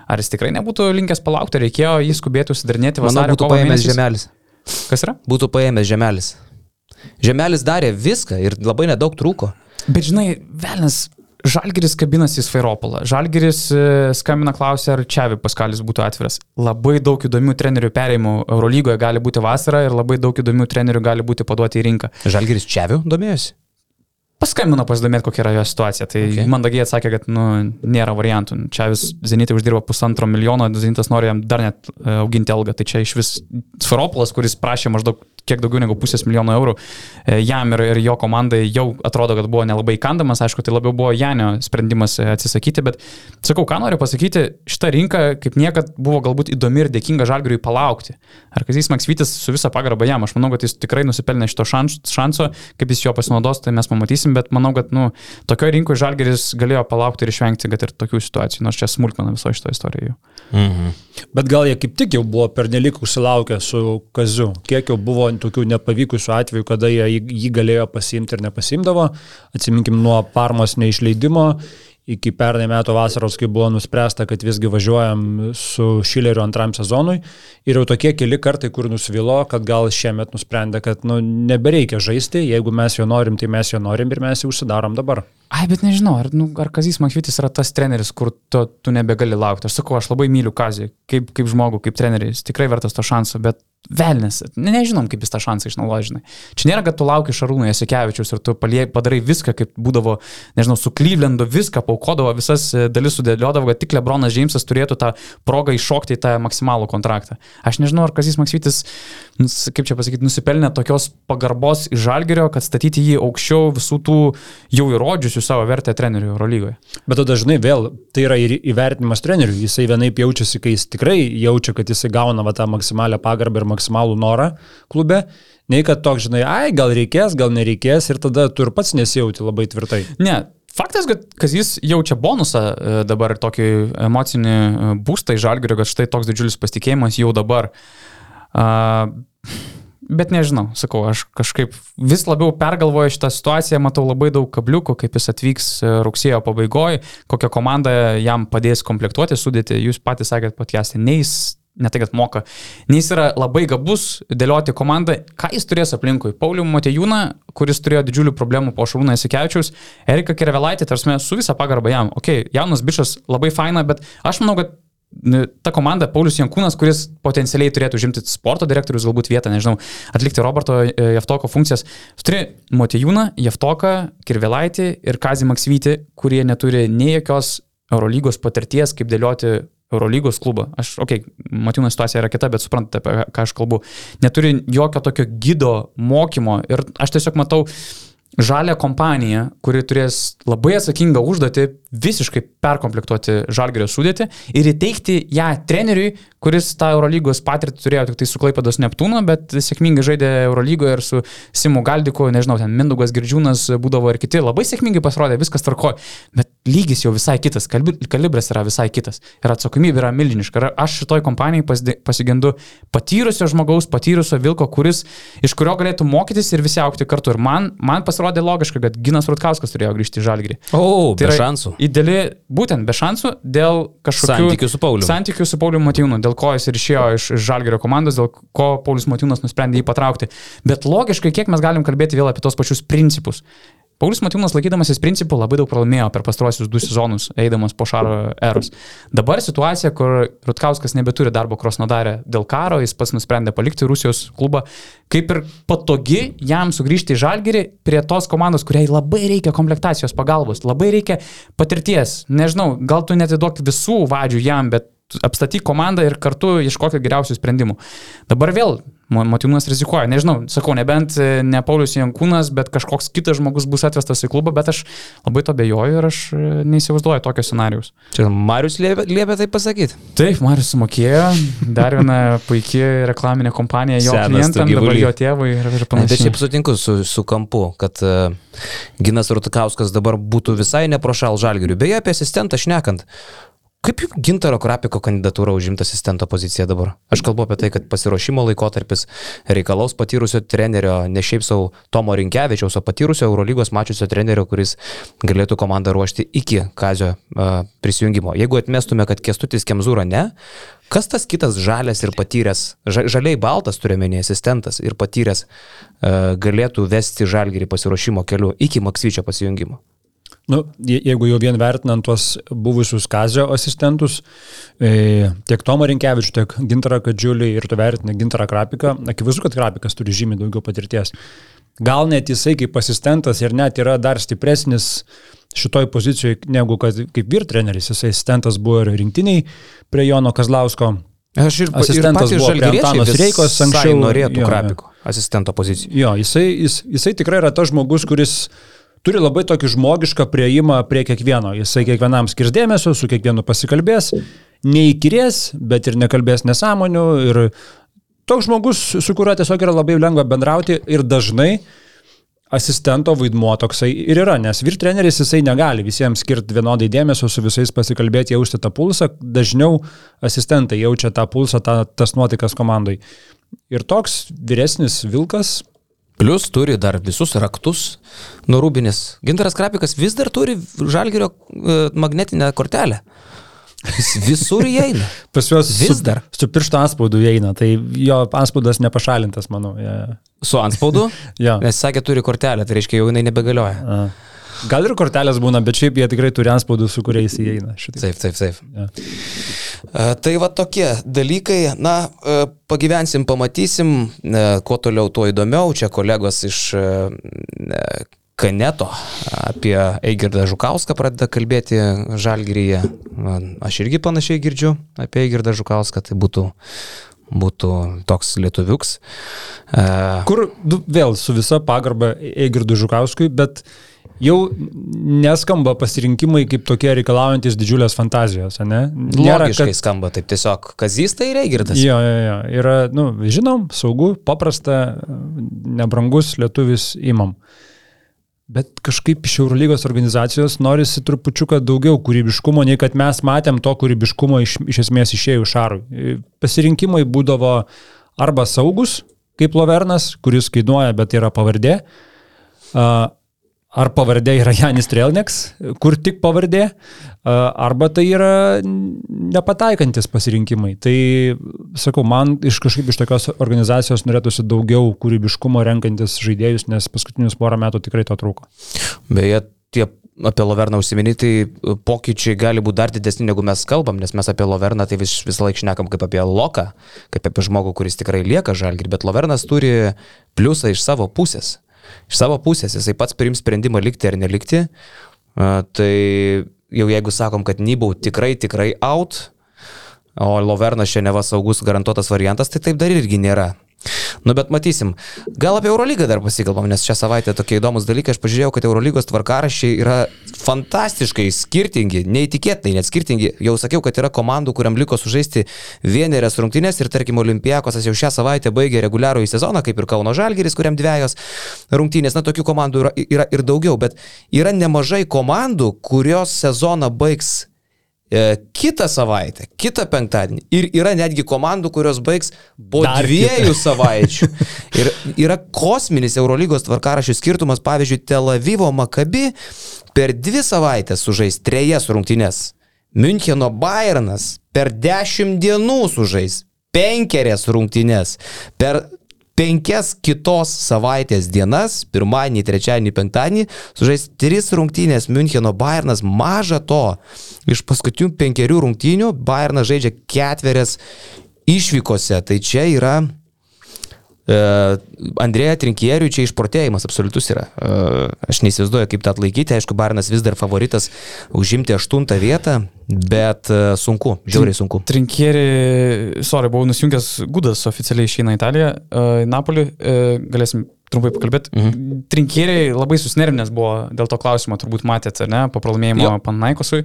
ar jis tikrai nebūtų linkęs palaukti, reikėjo jį skubėti užsidarinėti Manau, vasario būtų paėmęs mėnesiais. žemelis. Kas yra? Būtų paėmęs žemelis. Žemelis darė viską ir labai nedaug trūko. Bet žinai, velnės, Žalgeris kabinasi į Sfairopolą. Žalgeris e, skambina klausia, ar Čiavi Paskalis būtų atviras. Labai daug įdomių trenerių perėjimų Eurolygoje gali būti vasarą ir labai daug įdomių trenerių gali būti paduoti į rinką. Žalgeris Čiaviu domėjosi. Paskambino pasidomėti, kokia yra jo situacija. Tai Okay. okay. mandagiai atsakė, kad nu, nėra variantų. Čia vis Zenitai uždirba pusantro milijono, Zenitas nori jam dar net e, auginti algą. Tai čia iš vis Sferopolas, kuris prašė maždaug kiek daugiau negu pusės milijono eurų e, jam ir, ir jo komandai jau atrodo, kad buvo nelabai kandamas, aišku, tai labiau buvo Janio sprendimas e, atsisakyti, bet sakau, ką noriu pasakyti, šita rinka kaip niekad buvo galbūt įdomi ir dėkinga Žalgiriui palaukti. Ar Kazys Maksvytis su visa pagarba jam, aš manau, kad jis tikrai nusipelnė šito šanso, kaip jis jo pasinaudos, tai mes pamatysim, bet manau, kad nu, tokio rinkoje Žalgiris galėjo palaukti ir išvengti, kad ir tokių situacijų, nors čia smulkmena viso šito istorijoje. Mhm. Bet gal jie kaip tik jau buvo pernelik užsilaukę su Kaziu, kiek jau buvo tokių nepavykusių atvejų, kada jie jį galėjo pasiimti ir nepasimdavo, atsiminkim nuo parmos neišleidimo iki pernai metų vasaros, kai buvo nuspręsta, kad visgi važiuojam su Šileriu antram sezonui. Ir jau tokie keli kartai, kur nusivilo, kad gal šiemet nusprendė, kad nu, nebereikia žaisti, jeigu mes jo norim, tai mes jo norim ir mes jį užsidarom dabar. Ai, bet nežinau, ar, nu, ar Kazys Makvitis yra tas treneris, kur tu, tu nebegali laukti. Aš sakau, aš labai myliu Kazį, kaip, kaip žmogų, kaip treneris, tikrai vertas to šanso, bet velnės, ne, nežinom, kaip jis tą šansą išnaudoja, žinai. Čia nėra, kad tu lauki Šarūno Jasikevičius ir tu palie, padarai viską, kaip būdavo, nežinau, su Klyvlendu viską paukodavo, visas e, dalis sudėliodavo, kad tik Lebronas Džeimsas turėtų tą progą iššokti į tą maksimalų kontraktą. Aš nežinau, ar Kazis Maksvitis, kaip čia pasakyti, nusipelnė tokios pagarbos iš Žalgerio, kad statyti jį aukščiau visų tų jau įrodžiusių savo vertę trenerių Eurolygoje. Bet tada dažnai vėl tai yra ir įvertinimas trenerių. Jisai vienaip jaučiasi, kai jis tikrai jaučia, kad jisai gauna va, tą maksimalią pagarbą ir maksimalų norą klube, nei kad toks, žinai, ai, gal reikės, gal nereikės ir tada tu ir pats nesijauti labai tvirtai. Ne, Faktas, kad Kazis jaučia bonusą e, dabar tokį emocinį e, būstą į žalgirių, kad štai toks didžiulis pasitikėjimas jau dabar. Uh, Bet nežinau, sakau, aš kažkaip vis labiau pergalvoju šitą situaciją, matau labai daug kabliukų, kaip jis atvyks e, rugsėjo pabaigoje, kokią komandą jam padės komplektuoti, sudėti. Jūs patys sakėt podcast'e, nei jis ne tai, kad moka, nei jis yra labai gabus dėlioti komandą, ką jis turės aplinkui. Paulių Motejūną, kuris turėjo didžiulių problemų po Šarūną Esikevičiaus, Erika Kerevelaitė, tarsi su visa pagarba jam. Ok, jaunas bičias labai faina, bet aš manau, kad ta komanda, Paulius Jankūnas, kuris potencialiai turėtų žimti sporto direktorius, galbūt vietą, nežinau, atlikti Roberto e, Jeftoko funkcijas. Turi Motijūną, Jeftoką, Kirvelaitį ir Kazį Maksvitį, kurie neturi nei jokios Eurolygos patirties, kaip dėlioti Eurolygos klubą. Aš, okei, okay, Matūno situacija yra kita, bet suprantate, apie ką aš kalbu. Neturi jokio tokio gido mokymo ir aš tiesiog matau žalę kompaniją, kuri turės labai atsakingą užduotį visiškai perkomplektuoti žalgerio sudėtį ir įteikti ją treneriui, kuris tą Eurolygos patirtį turėjo tik tai su Klaipados Neptūno, bet sėkmingai žaidė Eurolygoje ir su Simu Galdiku, nežinau, ten Mindugas Girdžiūnas būdavo ir kiti, labai sėkmingai pasirodė, viskas tvarko, bet lygis jau visai kitas, kalibras yra visai kitas ir atsakomybė yra milžiniška. Ir aš šitoj kompanijai pasigendu patyrusio žmogaus, patyrusio vilko, kuris, iš kurio galėtų mokytis ir visi aukti kartu. Ir man, man pasirodė logiška, kad Ginas Rutkauskas turėjo grįžti į Žalgirį. O, tai be šansų. Ideali, būtent be šansų dėl kažkokių santykių su Pauliu. Santykių su Pauliu Matijūnu, dėl ko jis ir išėjo iš, iš Žalgerio komandos, dėl ko Paulius Matijūnas nusprendė jį patraukti. Bet logiškai, kiek mes galim kalbėti vėl apie tos pačius principus. Paulius Matūnas laikydamasis principų labai daug pralaimėjo per pastruosius du sezonus, eidamas po Šaro eros. Dabar situacija, kur Rutkauskas nebeturi darbo Krosnodarė dėl karo, jis pats nusprendė palikti Rusijos klubą, kaip ir patogi jam sugrįžti į Žalgirį prie tos komandos, kuriai labai reikia komplektacijos pagalbos, labai reikia patirties. Nežinau, gal tu netiduok visų vadžių jam, bet apstatyk komandą ir kartu ieškok geriausių sprendimų. Dabar vėl Motinas rizikuoja, nežinau, sakau, nebent e, ne Paulius Jankūnas, bet kažkoks kitas žmogus bus atvestas į klubą, bet aš labai to bejoju ir aš e, neįsivaizduoju tokio scenarius. Čia Marius liepia, tai pasakyti. Taip, Marius sumokėjo, dar viena puikia reklaminė kompanija jo klientams, dabar jo tėvui ir, ir panašiai. Bet šiaip sutinku su, su kampu, kad uh, Ginas Rutkauskas dabar būtų visai neprošal žalgiriui. Beje, apie asistentą šnekant. Kaip Gintaro Krapiko kandidatūra užimta asistento poziciją dabar? Aš kalbu apie tai, kad pasiruošimo laikotarpis reikalaus patyrusio trenerio, ne šiaip savo Tomo Rinkevičiaus, o patyrusio Eurolygos mačiusio trenerio, kuris galėtų komandą ruošti iki Kazio uh, prisijungimo. Jeigu atmestume, kad Kestutis Kemzūra ne, kas tas kitas žalės ir patyręs, ža, žaliai baltas turiuomenė asistentas ir patyręs uh, galėtų vesti žalgerį pasiruošimo keliu iki Maksvyčio pasijungimo? Nu, jeigu jau vien vertinant tuos buvusius Kazio asistentus, e, tiek Tomą Rinkevičių, tiek Gintarą Kadžiulį ir tu vertini Gintarą Krapiką, akivaizdu, kad Krapikas turi žymiai daugiau patirties. Gal net jisai kaip asistentas ir net yra dar stipresnis šitoj pozicijoje negu kad kaip vyr treneris. Jisai asistentas buvo ir rinktiniai prie Jono Kazlausko. Aš ir, asistentas ir buvo prie Antanos Reikos anksčiau. Norėtų jo, Krapiko. asistento pozicijų. Jo, jisai, jis, jisai tikrai yra tas žmogus, kuris turi labai tokį žmogišką prieimą prie kiekvieno. Jisai kiekvienam skirs dėmesio, su kiekvienu pasikalbės, neįkirės, bet ir nekalbės nesąmonių. Ir toks žmogus, su kuriuo tiesiog yra labai lengva bendrauti ir dažnai asistento vaidmuo toksai ir yra, nes vyr treneris jisai negali visiems skirti vienodai dėmesio, su visais pasikalbėti, jausti tą pulsą, dažniau asistentai jaučia tą pulsą, tą, tas nuotikas komandai. Ir toks vyresnis vilkas Plius turi dar visus raktus nuo rūbinės. Gintaras Krapikas vis dar turi žalgerio e, magnetinę kortelę. Jis visur įeina. Pas juos Vis su, dar. Su piršto anspaudu įeina, tai jo anspaudas nepašalintas, manau. Ja, Su anspaudu. ja. Nes sakė, turi kortelę, tai reiškia, jau jinai nebegalioja. A. Gal ir kortelės būna, bet šiaip jie tikrai turi anspaudų, su kuriais įeina. Šitai. Taip, taip, taip. Ja. E, Tai va tokie dalykai, na, e, pagyvensim, pamatysim, e, kuo toliau, tuo įdomiau. Čia kolegos iš e, e, Kaneto apie Eigirdą Žukauską pradeda kalbėti Žalgiryje. Aš irgi panašiai girdžiu apie Eigirdą Žukauską, tai būtų, būtų toks lietuviuks. Kur vėl su visa pagarba Eigirdu Žukauskui, bet jau neskamba pasirinkimai kaip tokie reikalaujantis didžiulės fantazijos, ne? Logiškai kad... skamba, taip tiesiog Kazys tai ir Eigirdas. Jo, jo, jo. Yra, nu, žinom, saugu, paprasta, nebrangus lietuvis imam. Bet kažkaip iš Eurolygos organizacijos norisi trupučiuką daugiau kūrybiškumo, nei kad mes matėm to kūrybiškumo iš, iš esmės išėjų šarui. Pasirinkimai būdavo arba saugus, kaip Lovernas, kuris kainuoja, bet yra pavardė, ar pavardė yra Janis Trelneks, kur tik pavardė, arba tai yra nepataikantis pasirinkimai. Tai, sakau, man iš kažkaip iš tokios organizacijos norėtųsi daugiau kūrybiškumo renkantis žaidėjus, nes paskutinius porą metų tikrai to trūko. Beje, tie apie Loverną užsiminti, tai pokyčiai gali būti dar didesni, negu mes kalbam, nes mes apie Loverną tai vis, visą laiką šnekam kaip apie Loką, kaip apie žmogų, kuris tikrai lieka žalgirį, bet Lovernas turi pliusą iš savo pusės. Iš savo pusės jisai pats priims sprendimą likti ar nelikti. Tai jau jeigu sakom, kad Nybau tikrai, tikrai out, o Lovernas šiandien neva saugus garantuotas variantas, tai taip dar irgi nėra. Nu, bet matysim. Gal apie Eurolygą dar pasikalbam, nes šią savaitę tokie įdomus dalykai. Aš pažiūrėjau, kad Eurolygos tvarkarašiai yra fantastiškai skirtingi, neįtikėtinai net skirtingi. Jau sakiau, kad yra komandų, kuriam liko sužaisti vienerias rungtynės ir tarkim Olimpijakosas jau šią savaitę baigė reguliarų į sezoną, kaip ir Kauno Žalgeris, kuriam dviejos rungtynės. Na, tokių komandų yra, yra ir daugiau, bet yra nemažai komandų, kurios sezoną baigs kitą savaitę, kitą penktadienį. Ir yra netgi komandų, kurios baigs po Dar dviejų kitą. savaičių. Ir yra kosminis Eurolygos tvarkarašių skirtumas, pavyzdžiui, Tel Avivo Makabi per dvi savaitės sužais trejas rungtynes. Müncheno Bayernas per dešimt dienų sužais penkerias rungtynes. Per penkias kitos savaitės dienas, pirmadienį, trečiadienį, penktadienį, sužais tris rungtynės Müncheno Bayernas, maža to, iš paskutinių penkerių rungtynių Bayernas žaidžia ketverias išvykose, tai čia yra e, Andrėja Trinkieriui čia išprotėjimas absoliutus yra. E, aš neįsivaizduoju, kaip tą atlaikyti, aišku, Bayernas vis dar favoritas užimti aštuntą vietą, bet e, sunku, žiauriai sunku. Trinkieri, sorry, buvau nusijungęs, Gudas oficialiai išeina į Italiją, į Napolį, galėsim trumpai pakalbėti. Mhm. Trinkieriai labai susnervinęs buvo dėl to klausimo, turbūt matėte, ne, po pralaimėjimo Panaikosui,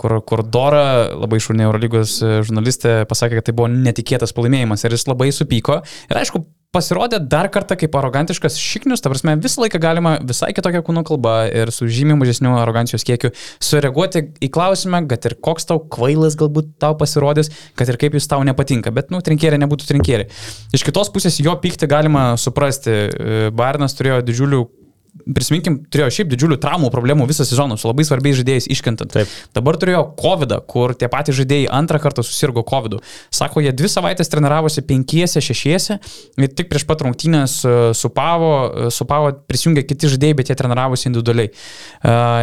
kur, kur Dora, labai šaunė Eurolygos žurnalistė, pasakė, kad tai buvo netikėtas pralaimėjimas ir jis labai supyko. Ir aišku, pasirodė dar kartą kaip arogantiškas šiknius, ta prasme, visą laiką galima visai kitokią kūno kalbą ir su žymiai mažesniu arogancijos kiekiu sureaguoti į klausimą, kad ir koks tau kvailas galbūt tau pasirodys, kad ir kaip jis tau nepatinka, bet, nu, trinkėrė nebūtų trinkėrė. Iš kitos pusės jo pyktį galima suprasti. Bairnas turėjo didžiulių prisiminkim, turėjo šiaip didžiulių traumų problemų visą sezoną su labai svarbiais žaidėjais iškentant. Taip. Dabar turėjo COVID, kur tie patys žaidėjai antrą kartą susirgo COVID. Sako, jie dvi savaitės treniravosi penkiese, šešiese ir tik prieš pat rungtynės supavo, supavo prisijungė kiti žaidėjai, bet jie treniravosi individualiai.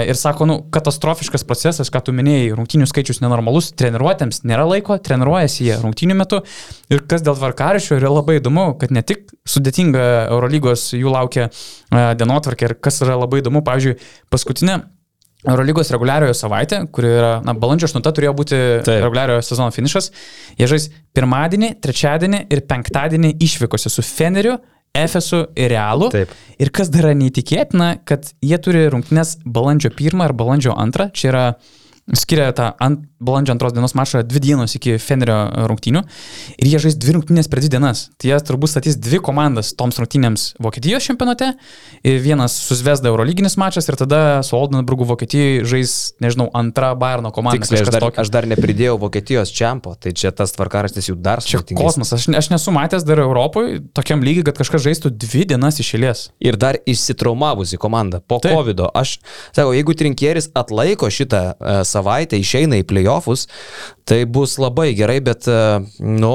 Ir sako, nu, katastrofiškas procesas, ką tu minėjai, rungtynių skaičius nenormalus, treniruotėms nėra laiko, treniruojasi jie rungtynių metu. Ir kas dėl tvarkaraščio yra labai įdomu, kad ne tik sudėtinga Eurolygos jų laukia dienotvarkė, ir kas yra labai įdomu, pavyzdžiui, paskutinė Eurolygos reguliariojo savaitė, kuri yra, na, balandžio 8 turėjo būti Taip. reguliariojo sezono finišas. Jie žais pirmadienį, trečiadienį ir penktadienį išvykose su Feneriu Efesu ir Realu. Taip. Ir kas dar yra neįtikėtina, kad jie turi rungtynes balandžio 1 ar balandžio 2. Čia yra skiria tą ant, balandžio antros dienos mačą dvi dienos iki Fenerio rungtynių ir jie žais dvi rungtynės per dvi dienas. Tai jie turbūt statys dvi komandas toms rungtynėms Vokietijos čempionate. Vienas su Zvezda Eurolyginis mačas ir tada su Oldenburgu Vokietijoje žais, nežinau, antra Bayerno komanda. Tiksliai, aš dar, tokio. aš dar nepridėjau Vokietijos čempo, tai čia tas tvarkaraštis jų dar Čia sudėtingesnis. kosmosas. Aš, ne- aš nesu matęs dar Europoje tokiam lygiai, kad kažkas žaistų dvi dienas iš eilės. Ir dar išsitraumavusi komanda po Taip. COVID. -o. Aš sakau, jeigu trinkieris atlaiko šitą uh, savaitę, išeina į playoffus, tai bus labai gerai, bet, uh, nu,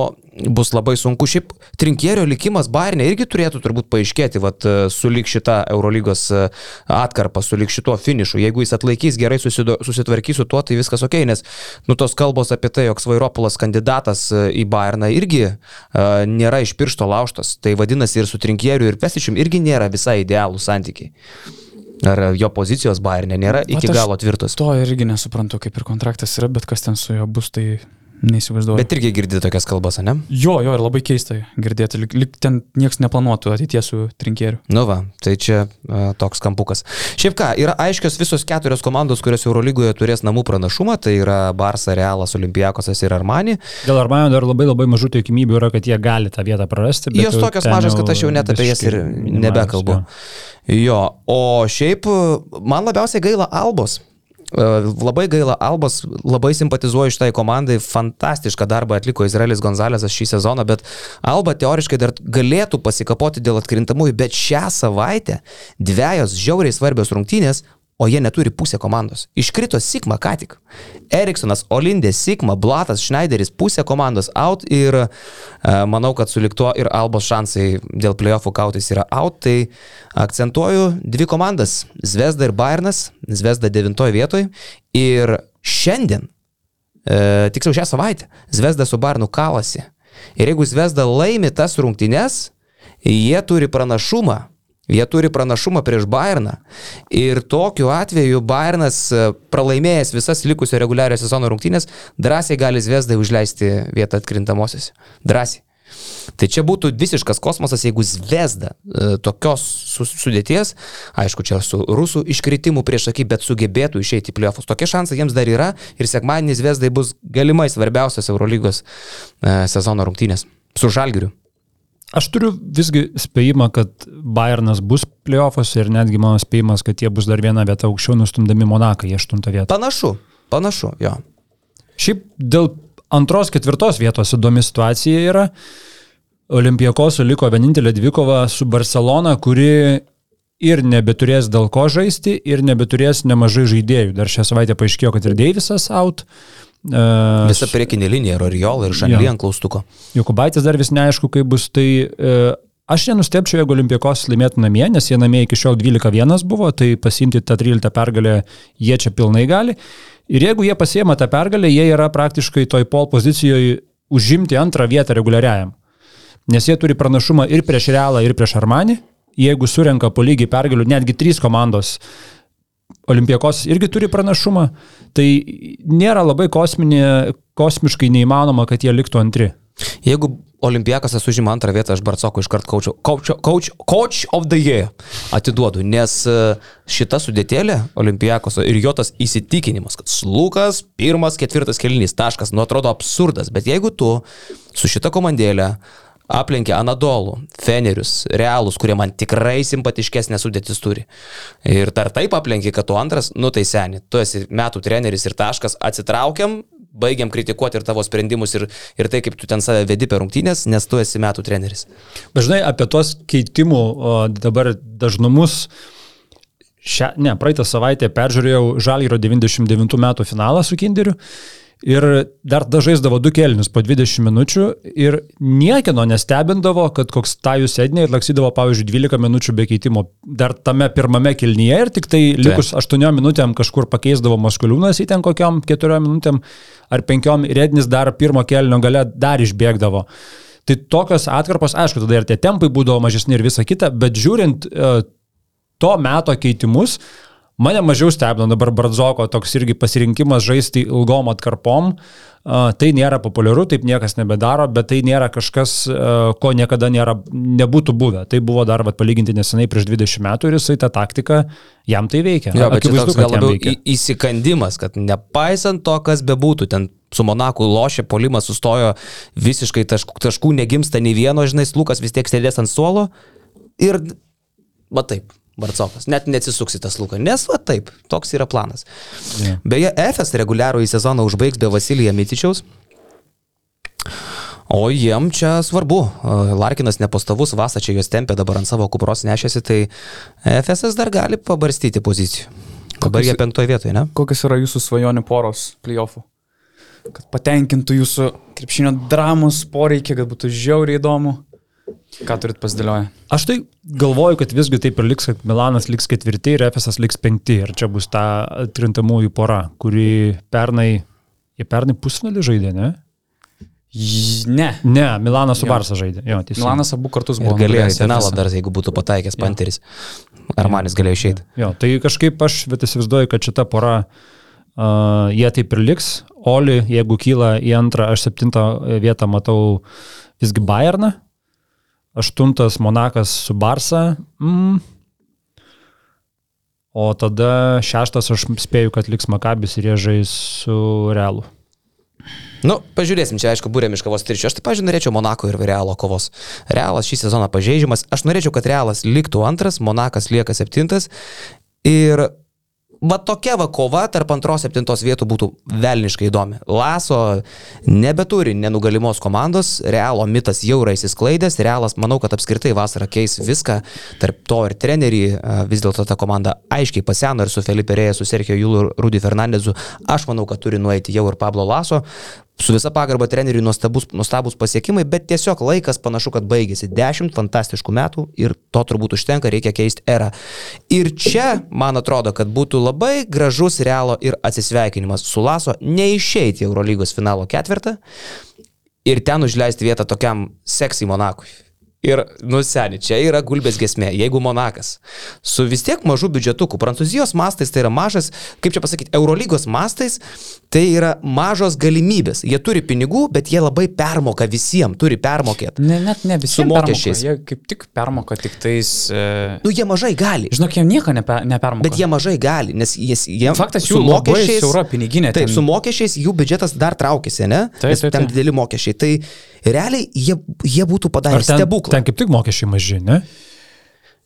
bus labai sunku. Šiaip trinkierio likimas Bayernė irgi turėtų turbūt paaiškėti, vat, uh, sulik šitą Eurolygos uh, atkarpą, sulik šituo finišu. Jeigu jis atlaikys gerai, susitvarkys su tuo, tai viskas ok, nes, nu, tos kalbos apie tai, jog Svairopolas kandidatas į Bayerną irgi uh, nėra iš piršto lauštas. Tai vadinasi ir su trinkieriu, ir pesičium irgi nėra visai idealų santykiai. Ar jo pozicijos Bayernė nėra iki galo tvirtos. To irgi nesuprantu, kaip ir kontraktas yra, bet kas ten su juo bus, tai neįsivaizduoju. Bet irgi girdite tokias kalbas, ne? Jo, jo, ir labai keista girdėti, lik, lik ten niekas neplanuotų ateities su trinkėriu. Nu va, tai čia uh, toks kampukas. Šiaip ką, yra aiškios visos keturios komandos, kurios Eurolygoje turės namų pranašumą, tai yra Barça, Realas, Olimpijakosas ir Armani. Dėl Armanio dar labai labai mažų tikimybių yra, kad jie gali tą vietą prarasti. bet Jos tokios mažas, kad aš jau net apie jas ir nebekalbu. jo. Jo, o šiaip man labiausiai gaila Albos. Uh, Labai gaila Albos, labai simpatizuoju šitai komandai, fantastišką darbą atliko Izraelis Gonzalesas šį sezoną, bet Alba teoriškai dar galėtų pasikapoti dėl atkrintamųjų, bet šią savaitę dviejos žiauriai svarbios rungtynės, o jie neturi pusę komandos. Iškrito Sigma ką tik. Eriksonas, Olindė, Sigma, Blatas, Schneideris, pusė komandos out ir e, manau, kad su liktuo ir Albos šansai dėl playoffų kautis yra out. Tai akcentuoju dvi komandas - Zvezda ir Bayernas. Zvezda devintoje vietoje. Ir šiandien, e, tiksliau šią savaitę, Zvezda su Bayernu kalasi. Ir jeigu Zvezda laimi tas rungtynes, jie turi pranašumą Jie turi pranašumą prieš Bayerną. Ir tokiu atveju Bayernas e, pralaimėjęs visas likusio reguliario sezono rungtynės, drąsiai gali Zviesdai užleisti vietą atkrintamosiose. Drąsiai. Tai čia būtų visiškas kosmosas, jeigu Zvezda e, tokios su- sudėties, aišku, čia su rusų iškritimu prieš akį, bet sugebėtų išeiti į pliofus. Tokie šansai jiems dar yra ir sekmadienį Zvezdai bus galimai svarbiausias Eurolygos e, sezono rungtynės su Žalgiriu. Aš turiu visgi spėjimą, kad Bayernas bus playoffuose ir netgi mano spėjimas, kad jie bus dar vieną vietą aukščiau, nustumdami Monaką į aštuntą vietą. Panašu, panašu, jo. Šiaip dėl antros, ketvirtos vietos įdomi situacija yra. Olimpijakos liko vienintelė dvikova su Barcelona, kuri ir nebeturės dėl ko žaisti, ir nebeturės nemažai žaidėjų. Dar šią savaitę paaiškėjo, kad ir Deivisas out. Uh, Visa priekinė linija, Roriola ir Jo. ant klaustuko. Jokubaitis dar vis neaišku, kaip bus. Tai e, aš nenustepčiau, jeigu Olimpiakos laimėtų namie, nes jie namie iki šiol 12-1 buvo, tai pasimti tą 13 pergalę jie čia pilnai gali. Ir jeigu jie pasiema tą pergalę, jie yra praktiškai toj pol pozicijoje užimti antrą vietą reguliariajam. Nes jie turi pranašumą ir prieš Realą, ir prieš Armanį. Jeigu surenka po lygiai pergalių, netgi trys komandos Olimpijakos irgi turi pranašumą, tai nėra labai kosminė, kosmiškai neįmanoma, kad jie liktų antri. Jeigu Olimpiakas užima antrą vietą, aš Barcokui iškart coach, coach, coach, coach of the year atiduodu, nes e, šita sudėtėlė Olimpiakoso ir jo tas įsitikinimas, kad Slukas pirmas, ketvirtas kelinys taškas, nu atrodo absurdas, bet jeigu tu su šita komandėlė aplenkė Anadolų, Fenerius, Realus, kurie man tikrai simpatiškesnė sudėtis turi. Ir dar taip aplenkė, kad tu antras, nu tai seni, tu esi metų treneris ir taškas, atsitraukiam, baigiam kritikuoti ir tavo sprendimus ir, ir tai, kaip tu ten save vedi per rungtynės, nes tu esi metų treneris. Dažnai apie tuos keitimų dabar dažnumus. Šią, ne, praeitą savaitę peržiūrėjau Žalgyro 99 metų finalą su Kinderiu ir dar dažaisdavo du kelnius po 20 minučių ir niekieno nestebindavo, kad koks tajus sėdinė ir laksydavo, pavyzdžiui, 12 minučių be keitimo dar tame pirmame kelnyje ir tik tai likus 8 minutėm kažkur pakeisdavo Maskuliūnas į ten kokiam 4 minutėm ar 5 ir Ednis dar pirmo kelnio gale dar išbėgdavo. Tai tokios atkarpos, aišku, tada ir tie tempai būdavo mažesni ir visa kita, bet žiūrint e, to meto keitimus, Mane mažiau stebina dabar Bardzoko toks irgi pasirinkimas žaisti ilgom atkarpom. Tai nėra populiaru, taip niekas nebedaro, bet tai nėra kažkas, ko niekada nėra, nebūtų buvę. Tai buvo dar vat, palyginti nesenai prieš 20 metų ir jisai tą taktiką, jam tai veikia. Jo, Akivaizdu, gal kad jam labiau įsikandimas, kad nepaisant to, kas bebūtų, ten su Monaku lošė, polimas sustojo visiškai taškų, taškų negimsta nei vieno, žinai, Lukas vis tiek sėdės ant suolo ir, va taip, Barcokas, net neatsisuksi tas Lukas, nes va taip, toks yra planas. Jo. Beje, FS reguliarų į sezoną užbaigs be Vasilija Mitičiaus. O jiem čia svarbu. Larkinas nepastovus, Vasa čia juos tempė, dabar ant savo kupros nešėsi, tai FSS dar gali pabarstyti pozicijų. Dabar jie penktoje vietoje, ne? Kokios yra jūsų svajonių poros playoffų? Kad patenkintų jūsų krepšinio dramos poreikį, kad būtų žiauriai įdomu. Ką turit pasidėlioję? Aš tai galvoju, kad visgi taip ir liks, kad Milanas liks ketvirti ir Efesas liks penkti. Ir čia bus ta atkrintamųjų pora, kuri pernai, jie pernai pusfinalį žaidė, ne? Ne. Ne, Milanas su Jo. Barsa žaidė. Jo, teisingai. Milanas abu kartus Ir buvo. galėjo nugalėjęs finalą dar, jeigu būtų pataikęs Panteris. Ar manis galėjo išeiti. Jo, tai kažkaip aš bet įsivaizduoju, kad šita pora, uh, jie taip ir liks. Oli, jeigu kyla į antrą, aš septintą vietą matau visgi Bayerną. Aštuntas Monakas su Barsa. Mm. O tada šeštas aš spėju, kad liks Makabis ir jie žais su Realu. Nu, pažiūrėsim, čia aišku, būrėm iš kavos tričių. Aš taip, pažiūrėjau, norėčiau Monako ir Realo kovos. Realas šį sezoną pažeidžiamas. Aš norėčiau, kad Realas liktų antras, Monakas lieka septintas. Ir va tokia va kova tarp antros septintos vietų būtų velniškai įdomi. Laso nebeturi nenugalimos komandos, Realo mitas jau yra įsisklaidęs, Realas manau, kad apskritai vasarą keis viską, tarp to ir trenerį, vis dėlto ta komanda aiškiai paseno ir su Felipe Rėja, su Sergio Jūlu ir Rudy Fernandezu, aš manau, kad turi nueiti jau ir Pablo Laso. Su visa pagarba treneriui nuostabus, nuostabus pasiekimai, bet tiesiog laikas panašu, kad baigėsi. Dešimt fantastiškų metų ir to turbūt užtenka, reikia keisti erą. Ir čia, man atrodo, kad būtų labai gražus realo ir atsisveikinimas su Laso, neišeiti Eurolygos finalo ketvirtą ir ten užleisti vietą tokiam seksy Monakui. Ir, nu seniai, čia yra gulbės gesmė. Jeigu Monakas su vis tiek mažu biudžetuku, Prancūzijos mastais tai yra mažas, kaip čia pasakyti, Eurolygos mastais, tai yra mažos galimybės. Jie turi pinigų, bet jie labai permoka visiems, turi permokėti. Ne, net ne visi Su mokesčiais. Jie kaip tik permoka tik tais... E... Nu, jie mažai gali. Žinok, jie nieko nepe, nepermoka. Bet jie mažai gali, nes jie, jie Faktas, jų labai siaura piniginė Taip, ten. su mokesčiais jų biudžetas dar traukėsi, ne? Taip, Nes taip, ten taip. dideli mokesčiai. Tai realiai jie, jie būtų padarę stebuklą. Ten kaip tik mokesčiai maži, ne?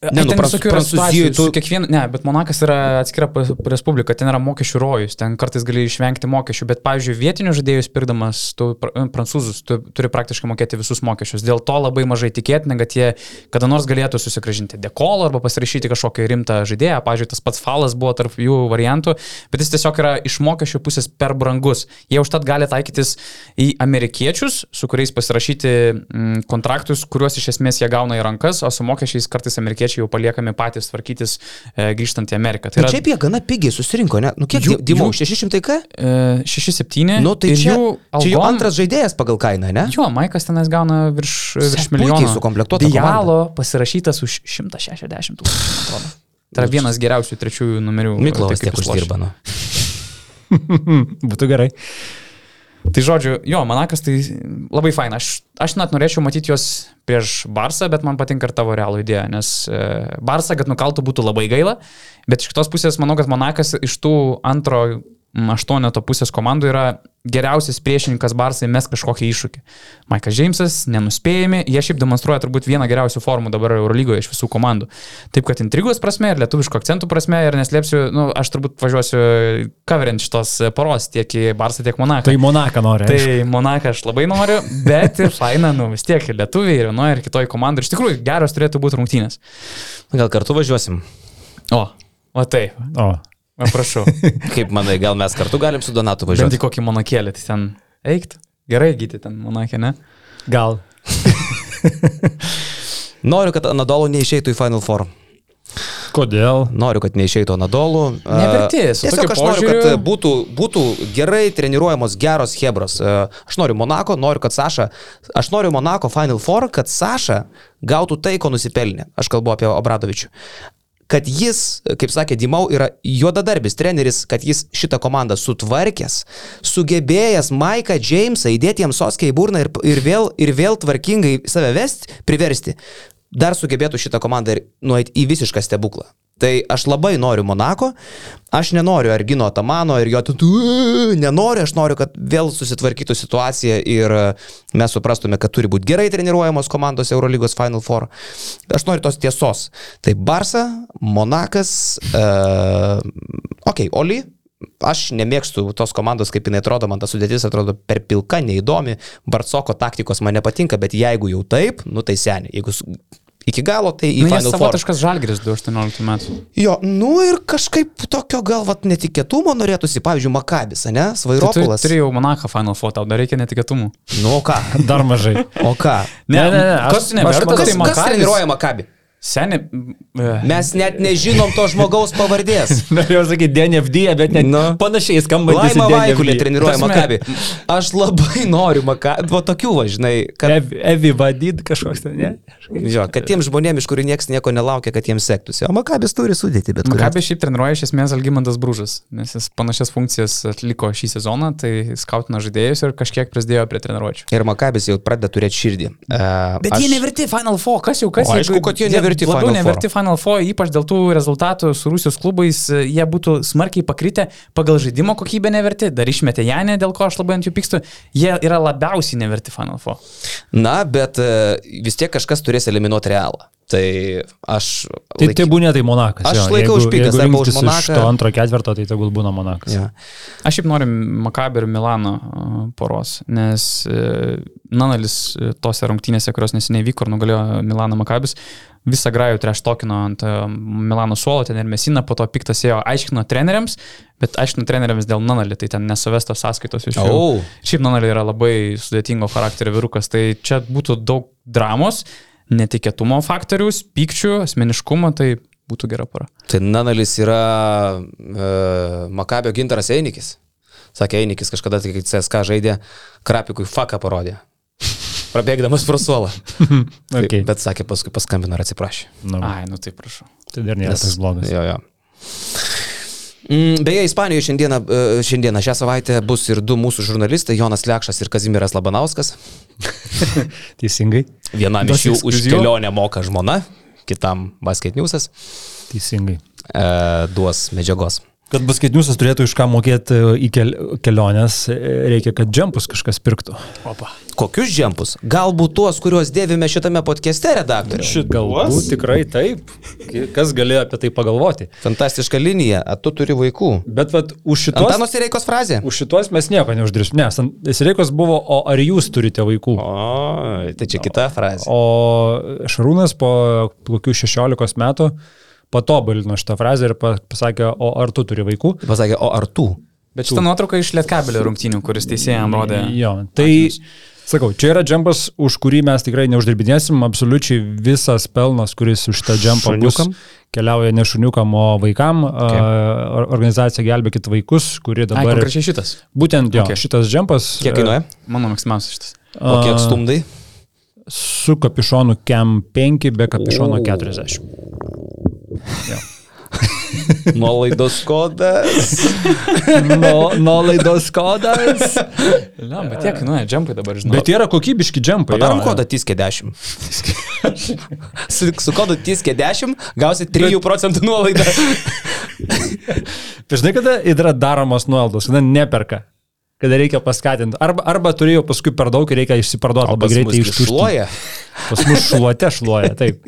Ne, nu, ten Prancū- visokių yra Prancūzijoj situacijų, tu- su kiekvienu, ne, bet Monakas yra atskira respublika, ten yra mokesčių rojus, ten kartais gali išvengti mokesčių, bet, pavyzdžiui, vietinių žaidėjus pirkdamas, tu pr- prancūzus, tu turi praktiškai mokėti visus mokesčius. Dėl to labai mažai tikėtina, kad jie kada nors galėtų susigražinti dekolo arba pasirašyti kažkokį rimtą žaidėją. Pavyzdžiui, tas pats falas buvo tarp jų variantų, bet jis tiesiog yra iš mokesčių pusės per brangus. Jie užtat gali taikytis į amerikiečius, su kuriais pasirašyti mm, kontraktus, kuriuos iš esmės jie gauna į rankas, o su mokesčiais kartais amerikiečiai jau paliekami patys tvarkytis e, grįžtant į Ameriką. Tai yra šiaip jie gana pigiai susirinko, ne? Nu, kiek Jų- Dimo? jų- 600 k? e, 6-7. Nu, tai čia, jų čia jau algom- antras žaidėjas pagal kainą, ne? Jo, Maikas tenais gauna virš, virš milijono. sukomplektuota Dialo pasirašytas už 160 tūkstančių, atrodo. Tai yra vienas geriausių trečiųjų numerių. Miklovas kaip tiek uždirba. Nu. Būtų gerai. Tai žodžiu, jo, Manakas tai labai faina. Aš, aš net norėčiau matyti juos prieš Barsą, bet man patinka ir tavo realų idėja, nes e, Barsą, kad nukaltų, būtų labai gaila, bet iš kitos pusės manau, kad Manakas iš tų antro aštuoneto pusės komandų yra geriausias priešininkas Barsai mes kažkokį iššūkį. Maikas Džeimsas, nenuspėjami, jie šiaip demonstruoja turbūt vieną geriausių formų dabar Eurolygoje iš visų komandų. Taip kad intrigos prasme ir lietuviško akcentų prasme ir neslėpsiu, nu, aš turbūt važiuosiu coverint šitos poros tiek į Barsą, tiek Monaką. Tai Monaką nori. aišku. Tai Monaką aš labai noriu, bet ir faina, nu vis tiek ir lietuviai, ir vienoje, ir kitoje komandoje. Iš tikrųjų, geros turėtų būti rungtynės. Gal kartu važiuosim? O, o taip, O, o, prašau. Kaip manai, gal mes kartu galim su Donatu važiuoti? į kokį monakėlį, tai ten eikt. Gerai gyti ten monakė, ne? gal. Noriu, kad Anadolu neišeitų į Final Four. Kodėl? Noriu, kad neišeitų Anadolu. Neverti, su Tiesiog aš noriu, požiūriu- kad būtų, būtų gerai treniruojamos geros hebros. Aš noriu Monako, noriu, kad Saša, aš noriu Monako Final Four, kad Saša gautų tai, ko nusipelnė. Aš kalbu apie Obradovičių. Kad jis, kaip sakė Dimau, yra juodadarbis treneris, kad jis šitą komandą sutvarkęs, sugebėjęs Maiką Jamesą įdėti jam soskę į burną ir, ir, vėl, ir vėl tvarkingai save vesti, priversti, dar sugebėtų šitą komandą ir nueiti į visišką stebuklą. Tai aš labai noriu Monako, aš nenoriu Argino Tamano ir jo tu nenoriu, aš noriu, kad vėl susitvarkytų situacija ir mes suprastume, kad turi būti gerai treniruojamos komandos Eurolygos Final Four. Aš noriu tos tiesos. Tai Barsa, Monakas, uh, ok, Oli, aš nemėgstu tos komandos, kaip jinai atrodo, man ta sudėtis atrodo per pilka, neįdomi, Barcoko taktikos man nepatinka, bet jeigu jau taip, nu tai seniai, jeigu iki galo, tai į Nu, Final Four. savotiškas žalgeris 2018 metų. Jo, nu ir kažkaip tokio gal vat netikėtumo norėtųsi, pavyzdžiui, Makabis, ne? Tai tu Svairopulas. turi jau Monaco Final Four, tau dar reikia netikėtumų. Nu o ką? Dar mažai. O ką? Ne, Ne, ne, ne, aš- kas nevertas, aš- Kas, tai kas Makabis. treniruoja Makabį? Seniai. e, Mes net nežinom to žmogaus pavardės. Norėjau sakyti DNFD, bet net Nu. panašiai skamba. Laima Vaikulė treniruoja Makabį. Aš labai noriu Makabį. Va tokių, va, žinai, kad... Evi, Evi vadyd kažkoks ten, ne? Jo, kad tiems žmonėms, iš kurių niekas nieko nelaukia, kad jiems sektųsi. O Makabis turi sudėti, bet... Makabė šiaip treniruoja iš esmės Algymantas Brūžas, nes jis panašias funkcijas atliko šį sezoną, tai skautino žaidėjus ir kažkiek prisidėjo prie treniruočio. Ir Makabis jau pradeda turėti širdį. Uh, Bet aš... jie neverti Final Four, kas jau kas O, aišku, kad jie neverti labiau Final Four. neverti Final Four, ypač dėl tų rezultatų su Rusijos klubais, e, jie būtų smarkiai pakritę, pagal žaidimo kokybę neverti, dar išmetė Janę, dėl ko aš labai ant jų pykstu, jie yra labiausiai neverti Final Four. Na, bet uh, vis tiek kažkas turės eliminuoti realą. Tai aš... Tai laik- tai būnė tai Monakas. Aš jo. laikau Jeigu- špikas jeigu arba už rinktis iš Monaką. To antro ketvirto, tai tegul būna Monakas. Ja. Aš šiaip noriu Makabį ir Milano a, poros, nes e, Nanalis e, tose rungtynėse, kurios neseniai vyko ir nugalėjo Milano Makabis, visą grajų treš tokino ant e, Milano suolo, ten ir Mesina, po to piktas ėjo, aiškino treneriams, bet aiškino treneriams dėl Nanalį, tai ten nesuvestos sąskaitos iš jų. Au. Šiaip Nanalį yra labai sudėtingo charakterio vyrukas, tai čia būtų daug dramos, netikėtumo faktorius, pykčių, asmeniškumo, tai būtų gera para. Tai Nanalis yra uh, Makabio gintaras Einikis. Sakė Einikis kažkada, kai CSK žaidė, Krapikui faką parodė. Prabėgdamas pro suolą. Okay. Taip, bet sakė, paskui paskambino ir atsiprašė. Nu, Ai, nu tai prašau. tai dar nėra tas blogas. Jo, jo. Mm, Beje, Ispanijoje šiandieną, e, šiandieną, šią savaitę bus ir du mūsų žurnalistai, Jonas Lekšas ir Kazimiras Labanauskas. Teisingai. Vienam iš jų už kelionę moka žmona, kitam basket newsas Teisingai. e, duos medžiagos. Kad baskaitniusas turėtų iš ką mokėti į kel keliones, reikia, kad džempus kažkas pirktų. Opa. Kokius džempus? Galbūt tuos, kuriuos dėvime šitame podcast'e, redaktoriu. Šit galbūt tikrai taip. Kas galėjo apie tai pagalvoti? Fantastiška linija, a tu turi vaikų. Bet vat, už šitos... Antano Sireikos frazė. Už šitos mes nieko neuždirbsim. Ne, Sireikos buvo, o ar jūs turite vaikų? O, tai čia kita frazė. O Šarūnas po kokių 16 metų patobulino šitą frazę ir pa- pasakė, o ar tu turi vaikų? Pasakė, o ar tu? Bet šitą nuotrauką iš Lietkabelio rungtynių, kuris teisėjams rodė. Jo, tai sakau, čia yra džempas, už kurį mes tikrai neuždirbinėsim, absoliučiai visas pelnas, kuris už tą džempą bus, keliauja ne šuniukam, o vaikam. Okay. Organizacija Gelbėkit vaikus, kuri Ai, dabar... konkrečiai šitas. Būtent jo, Okay. okay. šitas džempas. Kiek kainuoja? Mano mėgstamiausias šitas. O kiek stumdai? Su kapišonu KEM 5, be kapišono 40. Nuolaidos kodas. No, no laidos kodas. Na, bet tiek kainuoja džempai dabar, žinau. Bet yra kokybiški džempai. Padarom jo, kodą tiskė 10. su, su kodu tiskė 10 gausi 3 procentų nuolaidą. Žinai, kada yra daromos nuolaidos, kada neperka. Kada reikia paskatinti. Arba, arba turėjo paskui per daug ir reikia išsiparduoti labai greitai iš šluoja. Pas mus šluote šluoja, taip.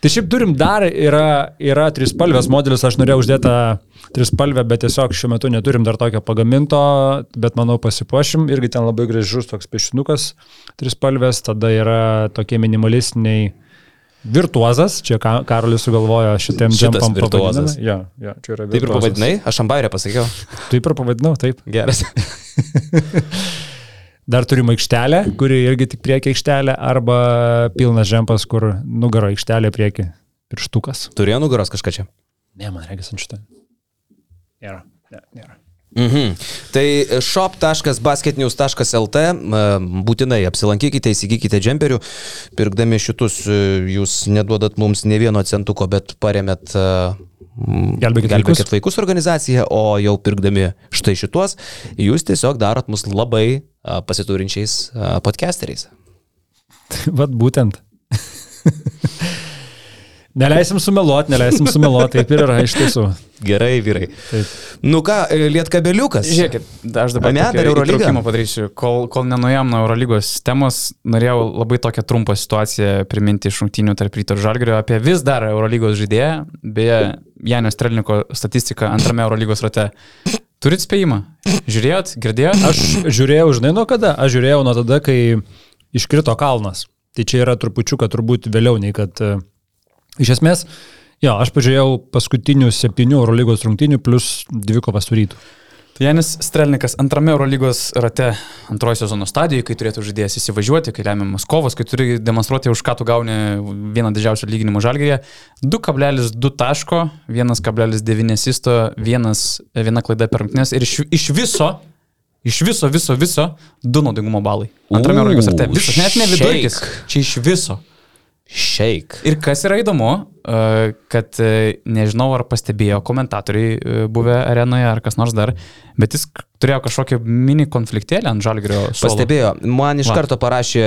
Tai šiaip turim dar, yra, yra trispalvės modelis, aš norėjau uždėtą trispalvę, bet tiesiog šiuo metu neturim dar tokio pagaminto, bet manau pasipuošim. Irgi ten labai gražus toks piešinukas trispalvės, tada yra tokie minimalistiniai virtuozas, čia Ka- Karolis sugalvojo šitiem džempam virtuozas. Jo, jo, čia yra Taip ir virtuozas. pavadinai, aš ambairę pasakiau. Taip ir pavadinau, taip. Geras. Dar turim aikštelę, kuri irgi tik priekį aikštelė, arba pilnas žempas, kur nugaro aikštelė priekį pirštukas. Turėjo nugaros kažką čia. Ne, man reikia ant šitą. Nėra. Ne, nėra. Mhm. Tai shop.basketnews.lt būtinai apsilankykite, įsigykite džemperių. Pirkdami šitus jūs neduodat mums ne vieno centuko, bet paremėt Gelbėkit, Gelbėkit vaikus. vaikus organizaciją, o jau pirkdami štai šituos, jūs tiesiog darot mus labai pasiturinčiais podcasteriais. Vat būtent. neleisim sumeluoti, neleisim sumeluoti, taip ir yra iš tiesų. Gerai, vyrai. Taip. Nu ką, Lietkabeliukas. Žiūrėkit, aš dabar tokį dar Eurolygą? padarysiu. Kol, kol nenuėjom nuo Eurolygos temos, norėjau labai tokią trumpą situaciją priminti iš rungtynių tarp ryto ir žalgerio apie vis dar Eurolygos žaidėją. Beje, Janio Strelniko statistika antrame Eurolygos rate. Turit spėjimą? Žiūrėjot, girdėjot? Aš žiūrėjau, žinai, nuo kada? Aš žiūrėjau nuo tada, kai iškrito kalnas. Tai čia yra trupučiuką turbūt vėliau nei kad... Iš esmės, jo, aš pažiūrėjau paskutinių septynių Eurolygos rungtynių plus dvikovą su rytu. Tai Janis Strelnikas antrame Eurolygos rate antrojo sezono stadijoje, kai turėtų žaidėjas įsivažiuoti, kai lemiamas kovas, kai turi demonstruoti, už ką tu gauni vieną didžiausių lyginimų žalgėje. 2,2 taško, 1,9 asisto, vienas, viena klaida per rungtynės ir iš, iš viso Iš viso, viso, viso, du naudingumo balai. Antrame Eurolygos rate. Visas, net ne vidurkis. Čia iš viso. Šeik. Ir kas yra įdomu, e, kad e, nežinau, ar pastebėjo komentatoriai e, buvę arenoje ar kas nors dar, bet jis turėjo kažkokį mini konfliktėlį ant žalgerio suolo. Pastebėjo, man iš Va. karto parašė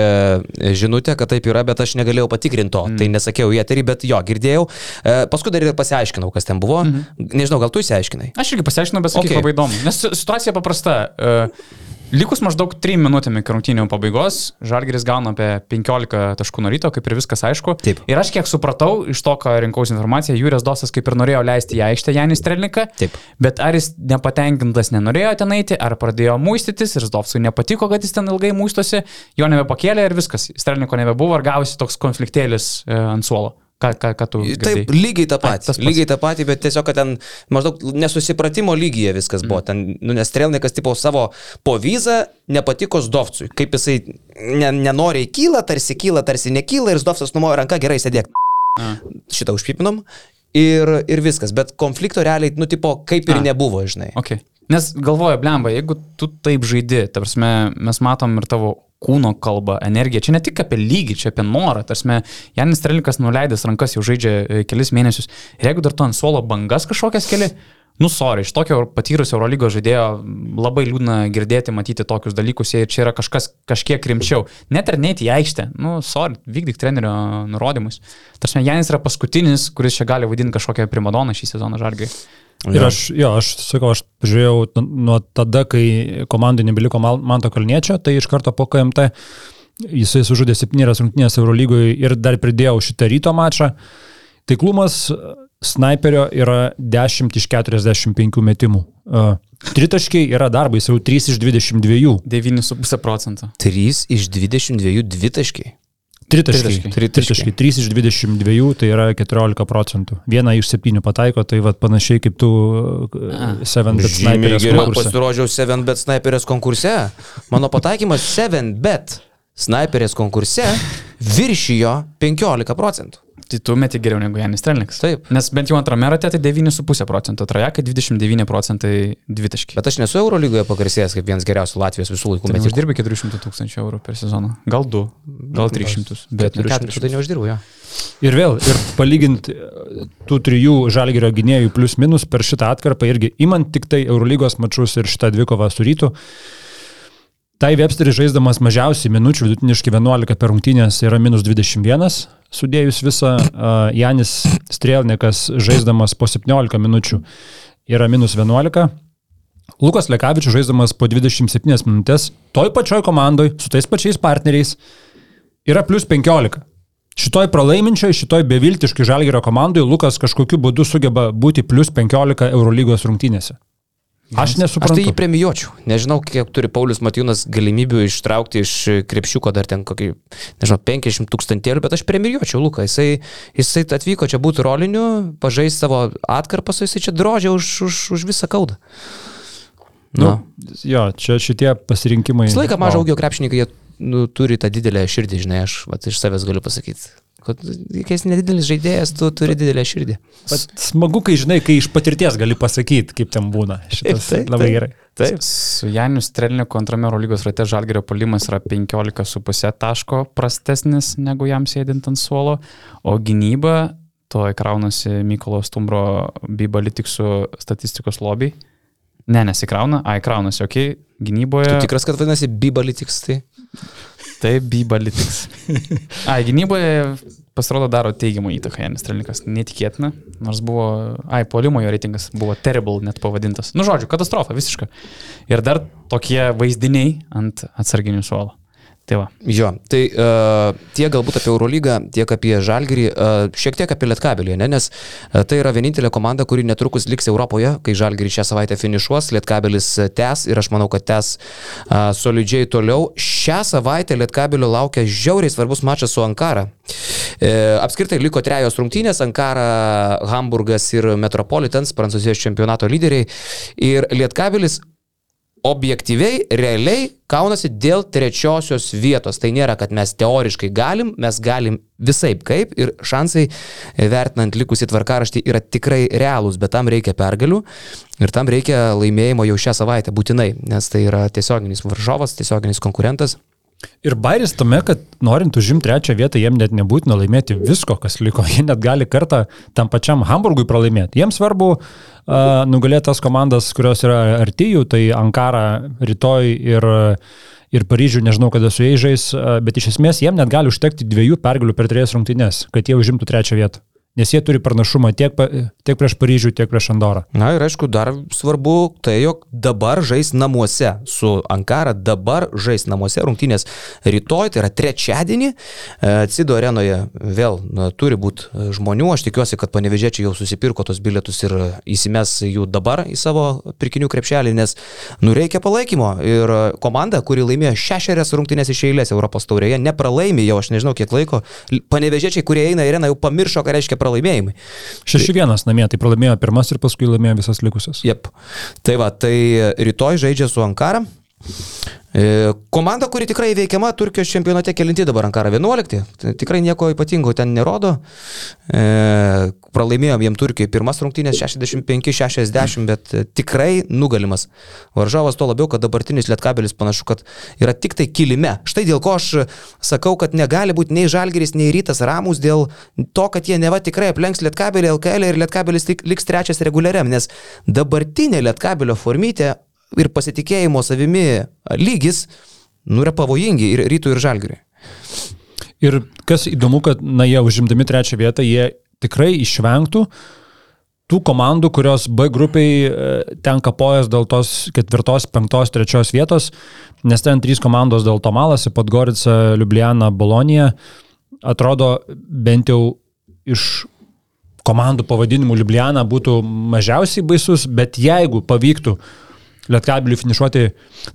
žinutę, kad taip yra, bet aš negalėjau patikrinti to. Mm. Tai nesakiau į eterį, bet jo, girdėjau. Paskui dar ir pasiaiškinau, kas ten buvo. Mm -hmm. Nežinau, gal tu įsiaiškinai. Aš irgi pasiaiškinau, bet sakyk Okay. labai įdomu. Nes si- situacija paprasta. E, Likus maždaug 3 minutėmi iki rungtynių pabaigos, Žalgeris gauna apie 15 taškų nuo ryto, kaip ir viskas aišku. Taip. Ir aš kiek supratau iš to, ką rinkausi informaciją, Jūrijas Dosas kaip ir norėjo leisti į aikštę Janis Strelniką. Taip. Bet ar jis nepatenkintas nenorėjo ten eiti, ar pradėjo muistytis ir Zdovsui nepatiko, kad jis ten ilgai muistosi, jo nebepakėlė ir viskas. Strelniko nebebuvo, ar gavosi toks konfliktėlis e, ant suolo. Ką, ką, ką tu... Taip, girdėjai? lygiai tą Ai, patį. pats. Lygiai tą patį, bet tiesiog, kad ten maždaug nesusipratimo lygyje viskas buvo. Mm. Ten, nu, nes Strelnikas tipo savo po vizą nepatiko Zdovcui. Kaip jisai ne, nenoriai kyla, tarsi kyla, tarsi nekyla ir Zdovcas numojo ranką, gerai sėdėk. A. Šitą užpipinom. Ir, ir viskas, bet konflikto realiai, nu, tipo, kaip ir A. nebuvo, žinai. Okay. Nes galvoju, blemba, jeigu tu taip žaidi, tarsi mes matom ir tavo kūno kalbą, energiją, čia ne tik apie lygį, čia apie norą, tarsi Janis Strelikas nuleidęs rankas jau žaidžia e, kelis mėnesius ir jeigu dar tu ant suolo bangas kažkokias keli, nu sorry, iš tokio patyrusio Eurolygos žaidėjo labai liūdna girdėti, matyti tokius dalykus ir čia yra kažkas kažkiek rimčiau. Net ir neiti į aikštę, nu sorry, vykdyk trenerio nurodymus. Tarsi Janis yra paskutinis, kuris čia gali vadinti kažkokią primadoną šį sezoną žargai. Ir aš, jo, aš sakau, aš žiūrėjau nuo tada, kai komandai nebeliko Manto Kalniečio, tai iš karto po KMT jisai sužudė septynerias rungtynės Eurolygoje ir dar pridėjau šitą ryto mačą. Taiklumas sniperio yra 10 iš 45 metimų. E, Tritaškiai yra darbai, jis jau 3 iš 22. 9,5 procento. 3 iš 22 dvitaškiai. Tritaškiai. Tritaškiai. Tritaškiai. 3 iš 22 tai yra 14 procentų. Vieną iš 7 pataiko, tai va panašiai kaip tu 7 bet Žymiai sniperės geriau konkurse. pasirodžiau 7 bet sniperės konkurse. Mano pataikymas 7 bet sniperės konkurse viršijo 15 procentų. Tai tu meti geriau negu Janis Strelnikas. Taip. Nes bent jau antrame rate tai 9,5 procento, trajekai 29 procentai dvitaškiai. Bet aš nesu Eurolygoje pagarsėjęs kaip vienas geriausių Latvijos visų laikų Tai metikų. uždirbi 400 tūkstančių eurų per sezoną. Gal 2, gal 300, bet ne 400 tai 400. neuždirbu jo. Ir vėl, ir palyginti e, tų trijų žalgerio gynėjų plius minus per šitą atkarpą irgi imant tik tai Eurolygos mačius ir šitą dvikovą su rytu. Tai Websteris žaisdamas mažiausiai minučių, vidutiniškai 11 per rungtynės yra minus 21, sudėjus visą, a, Janis Strelnikas žaisdamas po 17 minučių yra minus 11. Lukas Lekavičius žaisdamas po 27 minutės, toj pačioj komandoj, su tais pačiais partneriais, yra plus 15. Šitoj pralaiminčioj, šitoj beviltiškai žalgerio komandai Lukas kažkokiu būdu sugeba būti plus 15 Eurolygos rungtynėse. Aš Aš tai nesuprantu. jį premijuočiau. Nežinau, kiek turi Paulius Matijūnas galimybių ištraukti iš krepšiuko dar ten kokį, nežinau, 50 tūkstantėlių, bet aš premijuočiau Luką. Jisai, jisai atvyko čia būti roliniu, pažais savo atkarpas, jisai čia drožia už, už, už visą kaudą. Nu, Nu. jo, čia šitie pasirinkimai. Visą laiką mažo augio krepšininkai, jie nu, turi tą didelę širdį, žinai, aš vat, iš savęs galiu pasakyti. Kad kai esi nedidelis žaidėjas, tu turi didelę širdį. Bet smagu, kai žinai, kai iš patirties gali pasakyti, kaip ten būna. Šitas Taip, taip, labai taip. gerai. Taip. Su Janiu Strelniku antrame Eurolygos rate Žalgerio polimas yra 15,5 taško prastesnis negu jam sėdint ant suolo, o gynyba to įkraunasi Mykolo Stumbro Bibalitiksų statistikos lobby. Ne, nesikrauna, a, įkraunasi, okei, okay. gynyboje. Tu tikras, kad vadinasi Bibalitiks, tai? Tai Bibalitiks. A, gynyboje pasirodo daro teigiamą įtaką Janis Strelnikas, netikėtina, nors buvo, ai, polimo jo reitingas buvo terrible net pavadintas. Nu, žodžiu, katastrofa visiška. Ir dar tokie vaizdiniai ant atsarginių suolo. Tai va. Jo, tai uh, tiek galbūt apie Eurolygą, tiek apie Žalgirį, uh, šiek tiek apie Lietkabelį, ne? nes uh, tai yra vienintelė komanda, kuri netrukus liks Europoje, kai Žalgirį šią savaitę finišuos, Lietkabelis tęs ir aš manau, kad tęs uh, solidžiai toliau. Šią savaitę Lietkabelio laukia žiauriai svarbus mačas su Ankara. E, apskritai liko trejos rungtynės - Ankara, Hamburgas ir Metropolitans, Prancūzijos čempionato lyderiai. Ir Lietkabelis objektyviai, realiai kaunasi dėl trečiosios vietos. Tai nėra, kad mes teoriškai galim, mes galim visai kaip ir šansai, e, vertinant likusį tvarkaraštį, yra tikrai realūs, bet tam reikia pergalių ir tam reikia laimėjimo jau šią savaitę būtinai, nes tai yra tiesioginis varžovas, tiesioginis konkurentas. Ir bairis tame, kad norint užimti trečią vietą, jiem net nebūtina laimėti visko, kas liko. Jie net gali kartą tam pačiam Hamburgui pralaimėti. Jiems svarbu uh, nugalėti tas komandas, kurios yra arti jų, tai Ankara rytoj ir, ir Paryžių, nežinau kada su jais žais, uh, bet iš esmės jiem net gali užtekti dviejų pergalių per trejas rungtynes, kad jie užimtų trečią vietą. Nes jie turi pranašumą tiek, tiek prieš Paryžių, tiek prieš Andorą. Na ir aišku, dar svarbu tai, jog dabar žais namuose su Ankara, dabar žais namuose rungtynės rytoj, tai yra trečiadienį, e, Cido arenoje vėl na, turi būti žmonių, aš tikiuosi, kad panevežėčiai jau susipirko tos bilietus ir įsimes jų dabar į savo pirkinių krepšelį, nes nu reikia palaikymo. Ir komanda, kuri laimėjo šešerias rungtynės iš eilės Europos taurėje, nepralaimi jau aš nežinau kiek laiko, panevežėčiai, kurie eina į areną, jau pamiršo, ką reiškia pralaimėjimai. 6-1 namie, tai pralaimėjo pirmas ir paskui laimėjo visas likusias. Jep. Tai va, tai rytoj žaidžia su Ankara. E, Komanda, kuri tikrai įveikiama Turkijos čempionate kelinti dabar Ankara 11. Tai Tikrai nieko ypatingo ten nerodo. E, pralaimėjom jiem Turkijai pirmas rungtynės 65-60, bet tikrai nugalimas. Varžovas to labiau, kad dabartinis Lietkabelis panašu, kad yra tik tai kilime. Štai dėl ko aš sakau, kad negali būti nei Žalgeris, nei Rytas Ramus dėl to, kad jie neva tikrai aplenks Lietkabelį LKL ir Lietkabelis liks trečias reguliariam, nes dabartinė Lietkabelio formytė ir pasitikėjimo savimi lygis, nu, yra pavojingi ir rytų ir žalgiriui. Ir kas įdomu, kad, na, jie užimdami trečią vietą, jie tikrai išvengtų tų komandų, kurios B grupiai e, tenka pojas dėl tos ketvirtos, penktos, trečios vietos, nes ten trys komandos dėl to malasi, Podgorica, Ljubljana, Bolonija, atrodo bent jau iš komandų pavadinimų Ljubljana būtų mažiausiai baisus, bet jeigu pavyktų Lietkabiliui finišuoti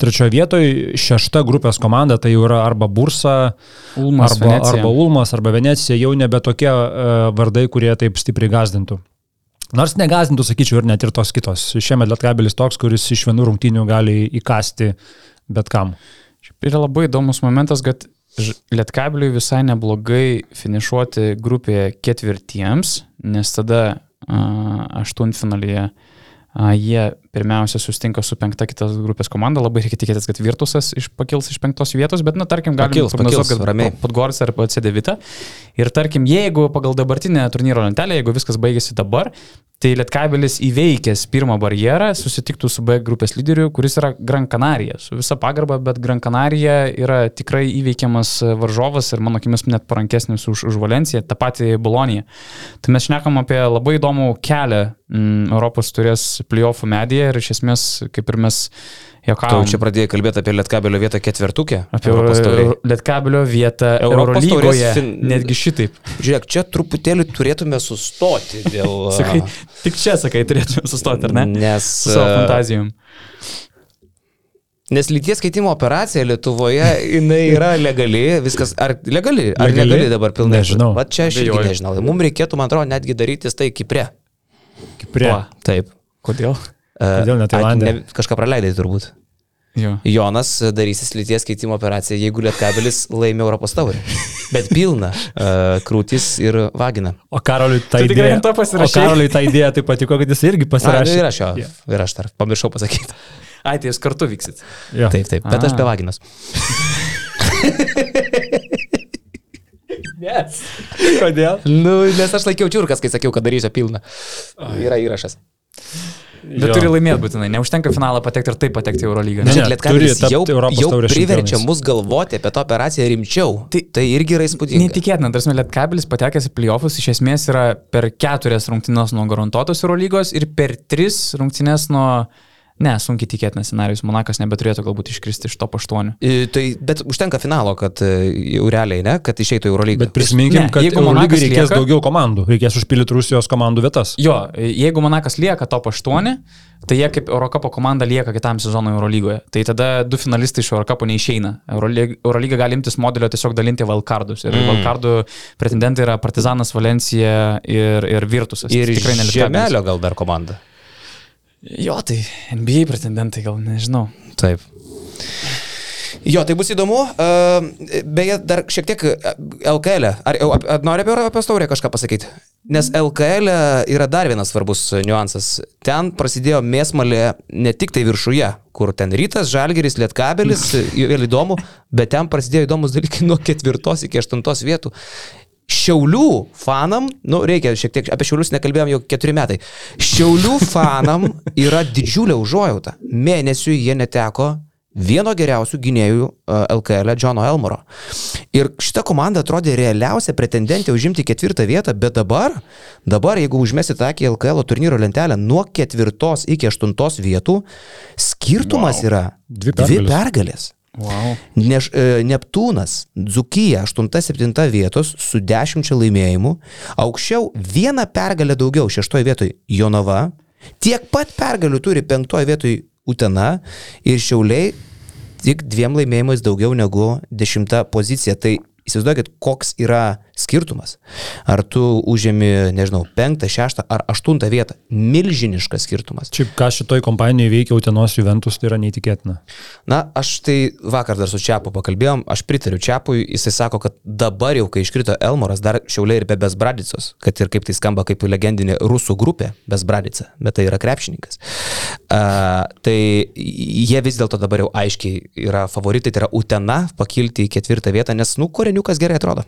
trečioje vietoje, šešta grupės komanda tai jau yra arba Bursa, Ulmas, arba, Venecija. arba Ulmas, arba Venecija, jau nebe tokie uh, vardai, kurie taip stipriai gazdintų. Nors negazdintų, sakyčiau, ir net ir tos kitos. Šiemet Lietkabilis toks, kuris iš vienų rungtynių gali įkasti bet kam. Yra labai įdomus momentas, kad Lietkabiliui visai neblogai finišuoti grupėje ketvirtiems, nes tada aštuntfinalyje jie pirmiausia sustinka su penkta kitos grupės komanda, labai reikia tikėtis, kad Virtusas iš, pakils iš penktos vietos, bet, na, tarkim, galime Pakils, pakils, ramiai. Podgoris ar PC9. Ir tarkim, jeigu pagal dabartinę turnyro lentelę, jeigu viskas baigėsi dabar, tai Lietkabelis įveikęs pirmą barjerą susitiktų su B grupės lyderiu, kuris yra Gran Canaria. Su visa pagarba, bet Gran Canaria yra tikrai įveikiamas varžovas ir mano akimis net parankesnis už, už Valenciją, tą patį Boloniją. Tai mes šnekam apie labai įdomų kelią mm, Europos turės playoffų medyje ir iš esmės, kaip ir mes Tu juokavom. čia pradėjai kalbėti apie Lietkabelio vietą ketvirtukė. Apie. Lietkabelio vietą Europos Eurolygoje. taurės fin- Netgi šitaip. Žiūrėk, čia truputėlį turėtume sustoti dėl... Sakai, tik čia, sakai, turėtume sustoti, ar ne? Nes, Su savo fantazijom. nes lyties keitimo operacija Lietuvoje, jinai yra legali, viskas, ar legali, ar Legali? legali dabar pilnai? Nežinau. Va čia aš irgi nežinau. Mums reikėtų, man atrodo, netgi darytis tai Kipre. Prie. Va. Taip. Kodėl? Kodėl ne ai, Tailande? ne- Kažką praleidai turbūt. Jo. Jonas darysis lyties keitimo operaciją, jeigu lietkabelis laimi Europos taurę. Bet pilna uh, krūtis ir vagina. O Karoliui ta Tu tikrai idėja. O? Karoliui ta idėja taip patiko, kad jis irgi pasirašė. ir aš jo. Jo. Ir aš dar pamiršau pasakyti. Ai, tai jūs kartu vyksit. Jo. Taip, taip. Bet aš A. be vaginos. Yes. Kodėl? Nu, nes aš laikiau čiurkas, kai sakiau, kad darysiu pilną. Yra įrašas. Bet Jo. turi laimėti būtinai. Neužtenka finalą patekti ir taip patekti į Eurolygą. Ne, turi Lietkabelis jau, jau priverčia mus galvoti apie tą operaciją rimčiau. Tai, tai irgi yra įspūdinga. Neįtikėtina, tarsi Lietkabelis patekęs į playoffus iš esmės yra per keturias rungtynes nuo garantuotos Eurolygos ir per tris rungtynes nuo... Ne, sunkiai tikėtinas scenarius. Monakas nebeturėtų galbūt iškristi iš top 8. E, Tai, bet užtenka finalo, kad e, jau realiai, ne, kad išeitų į Eurolygą. Bet prisiminkim, Ne, kad jeigu Monakas reikės lieka- daugiau komandų. Reikės užpildyti Rusijos komandų vietas. Jo, jeigu Monakas lieka top 8, tai jie kaip Eurocapo komanda lieka kitam sezonui Eurolygoje. Tai tada du finalistai iš Eurocapo neišeina. Eurolyga, Eurolyga gali imtis modelio tiesiog dalinti valkardus. Ir mm. valkardų pretendentai yra Partizanas, Valencija ir, ir Virtusas. Ir Tai tikrai ne Lietkabelis. Žemelio gal dar komanda. Jo, tai NBA pretendentai gal nežinau. Taip. Jo, tai bus įdomu. E, Beje, dar šiek tiek e, LKL. -ę. Ar, ar, ar nori apie Europos taurę kažką pasakyti? Nes LKL yra dar vienas svarbus niuansas. Ten prasidėjo mėsmalė ne tik tai viršuje, kur ten rytas, žalgeris, lietkabelis, vėl įdomu, bet ten prasidėjo įdomus dalykai nuo ketvirtos iki aštuntos vietų. Šiaulių fanam, nu reikia šiek tiek, apie Šiaulius nekalbėjom jau keturi metai. Šiaulių fanam yra didžiulė užuojauta. Mėnesių jie neteko vieno geriausių gynėjų LKL, Džono Elmoro. Ir šita komanda atrodė realiausia pretendentė užimti ketvirtą vietą, bet dabar, dabar jeigu užmesit akį LKL turnyro lentelę nuo ketvirtos iki aštuntos vietų, skirtumas wow. yra Dvi dvi pergalės. Wow. Neš, e, Neptūnas, Dzukija 8-7 vietos su 10 laimėjimų, aukščiau vieną pergalę daugiau, 6 vietoj Jonava, tiek pat pergalių turi 5 vietoj Utena ir Šiauliai tik dviem laimėjimais daugiau negu 10 pozicija. Tai įsivaizduokit, koks yra skirtumas. Ar tu užėmi, nežinau, 5, 6 ar 8 vietą. Milžiniškas skirtumas. Šiaip ką šitoj kompanijoje veikia Utenos Juventus, tai yra neįtikėtina. Na, aš tai vakar dar su Čiapu pakalbėjom, aš pritariu Čiapui, jisai sako, kad dabar jau, kai iškrito Elmoras, dar šiauliai ir be Besbradicos, kad ir kaip tai skamba kaip legendinė rusų grupė Besbradica, bet tai yra krepšininkas. Uh, tai jie vis dėlto dabar jau aiškiai yra favoritai, tai yra Utena pakilti į ketvirtą vietą, nes, nu, koreniukas gerai atrodo.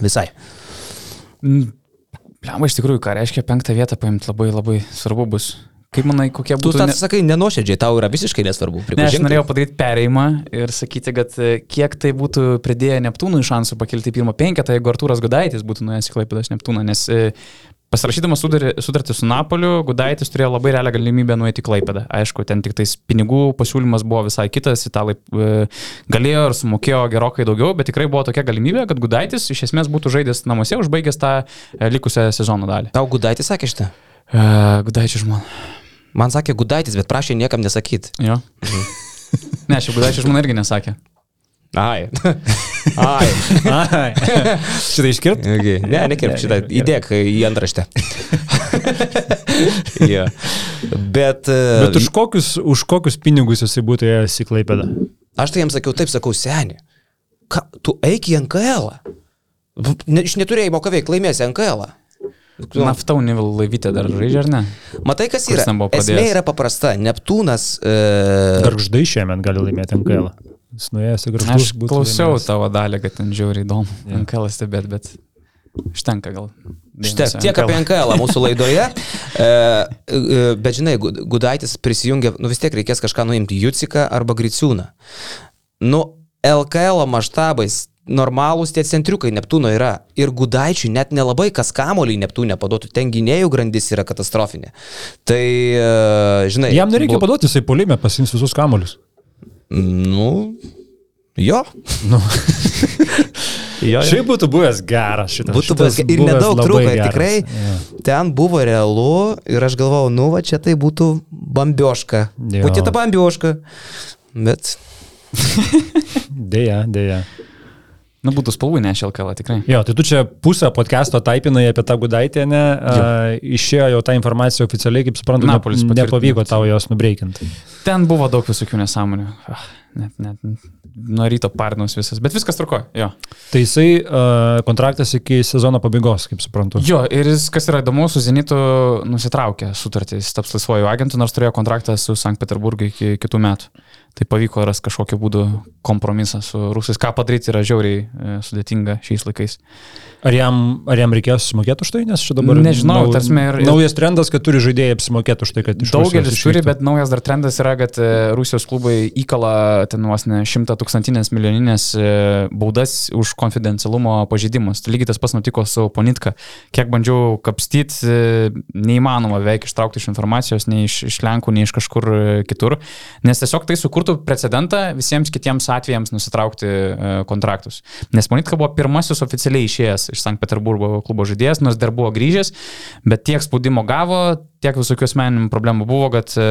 Visai. Lemba iš tikrųjų, ką reiškia penktą vietą paimti labai labai svarbu bus. Kaip manai, kokie Tu būtų... tą sakai nenuoširdžiai, tau yra visiškai nesvarbu. Ne, aš norėjau padaryti perėjimą ir sakyti, kad e, kiek tai būtų pridėję Neptūnui šansų pakilti į pirmą penketą, jeigu Artūras Gudaitis būtų nuėjęs į Klaipėdas Neptūną, nes e, pasirašydamas sutartį su Napoliu, Gudaitis turėjo labai realią galimybę nueiti į Klaipėdą. Aišku, ten tik tais pinigų pasiūlymas buvo visai kitas, italai e, galėjo ir sumokėjo gerokai daugiau, bet tikrai buvo tokia galimybė, kad Gudaitis iš esmės būtų žaidęs namuose, užbaigęs tą e, likusią sezono dalį. Tau Gudaitis sakė šitą? E, Gudaičio žmona. Man sakė Gudaitis, bet prašė niekam nesakyti. Jo. Ne, šiaip Gudaičio žmona irgi nesakė. Ai. Ai. Ai, šitą iškirt? Okay. Ne, nekirp šitą. Įdėk į antraštę. ja. Bet, uh, Bet už kokius, už kokius pinigus jisai būtų ėjęs į Klaipėdą? aš tai jam sakiau, taip sakau, seniai. Ką, tu eik į NKL. -ą. Ne, iš neturėjimo ką veikti, laimėsi NKL. -ą. Nu, Nafta Unival laivytė dar žaidžia, ar ne? Matai, kas Kuris yra? Esmė yra paprasta. Neptūnas. Uh, Garždai šiemet gali laimėti MKL. Jis nuėjęs į Garždus. Aš klausiau tavo dalį, kad ten žiauriai įdomu. Yeah. NKL stebėt, bet užtenka gal. Štai, tiek NKL. apie NKL mūsų laidoje. E, e, bet žinai, Gud- Gudaitis prisijungia, nu vis tiek reikės kažką nuimti, Juciką arba Griciūną. Nu, LKL maštabais normalūs tie centriukai Neptūno yra. Ir Gudaičiui net nelabai kas kamolį Neptūne paduotų, ten gynėjų grandis yra katastrofinė. Tai, e, žinai. Jam nereikia bu- paduoti, jisai polime pasims visus kamolius. Nu, jo. Nu. jo, Šiaip būtų buvęs geras šitas. Būtų šitas buvęs ir nedaug trūko, ir tikrai Jo. ten buvo realu ir aš galvojau, nu va čia tai būtų bambioška. Jo. Būtų ta bambioška. Bet Deja, deja. Nu, būtų spalvų nešė LKL, tikrai. Jo, tai tu čia pusę podcast'o taipinai apie tą gudaitę, ne? A, išėjo jau ta informacija oficialiai, kaip suprantu, Napolis ne, nepavyko tau jos nubreikinti. Ten buvo daug visokių nesąmonių. Ah, Net, net, nuo ryto parnus visas, bet viskas truko, jo. Tai jisai uh, kontraktas iki sezono pabaigos, kaip suprantu. Jo, ir jis, kas yra įdomu, su Zenitu nusitraukė sutartį, jis taps laisvojų agentų, nors turėjo kontraktą su Sankt Peterburgu iki kitų metų. Tai pavyko rasti kažkokiu būdu kompromisą su rusais. Ką padaryti yra žiauriai e, sudėtinga šiais laikais. Ar jam, ar jam reikės sumokėti už tai, nes čia dabar Nežinau, tarsime, ir- ir- naujas trendas, kad turi žaidėjai apsimokėti už tai, kad iš Daugelis Rusijos turi, bet naujas dar trendas yra, kad e, Rusijos klubai įkala ten vos ne šimta tūkstantinės milijoninės e, baudas už konfidencialumo pažeidimus. Tai lygiai tas pats nutiko su Ponitka. Kiek bandžiau kapstyti, neįmanoma beveik ištraukti iš informacijos, nei iš, iš Lenkų, nei iš kažkur kitur, nes tiesiog tai sukurtų precedentą visiems kitiems atvejams nusitraukti e, kontraktus. Nes Ponitka buvo pirmasis oficialiai išėjęs iš Sankt Peterburgo klubo žaidėjas, nors dar buvo grįžęs, bet tiek spaudimo gavo, tiek visokių asmeninių problemų buvo, kad e,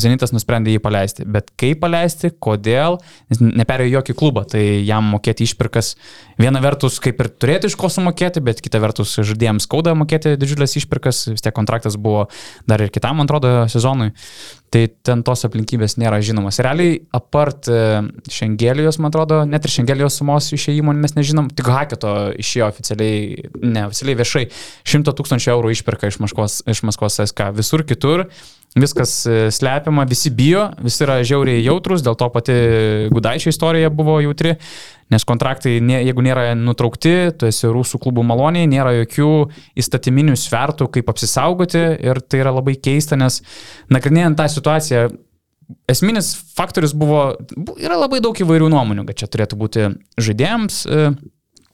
Zenitas nusprendė jį paleisti. Bet kaip paleisti, kodėl, jis neperėjo jokį klubą, tai jam mokėti išpirkas viena vertus kaip ir turėti iš ko sumokėti, bet kita vertus žaidėjams skauda mokėti didžiulės išpirkas, vis tiek kontraktas buvo dar ir kitam, man atrodo, sezonui. Tai ten tos aplinkybės nėra žinomas. Realiai, apart e, Šengelijos, man atrodo, net ir Šengelijos sumos išėjimo mes nežinom, tik Haketo išėjo oficialiai, ne oficialiai viešai, 100 tūkstančių eurų išpirka iš Maskvos, iš Maskvos SK. Visur kitur viskas e, slepiama, visi bijo, visi yra žiauriai jautrus, dėl to pati Gudaičio istorija buvo jautri, nes kontraktai, jeigu nėra nutraukti, tu esi rusų klubų maloniai, nėra jokių įstatyminių svertų, kaip apsisaugoti ir tai yra labai keista, nes nagrinėjant tą situaciją, esminis faktorius buvo, bu- yra labai daug įvairių nuomonių, kad čia turėtų būti žaidėjams. e,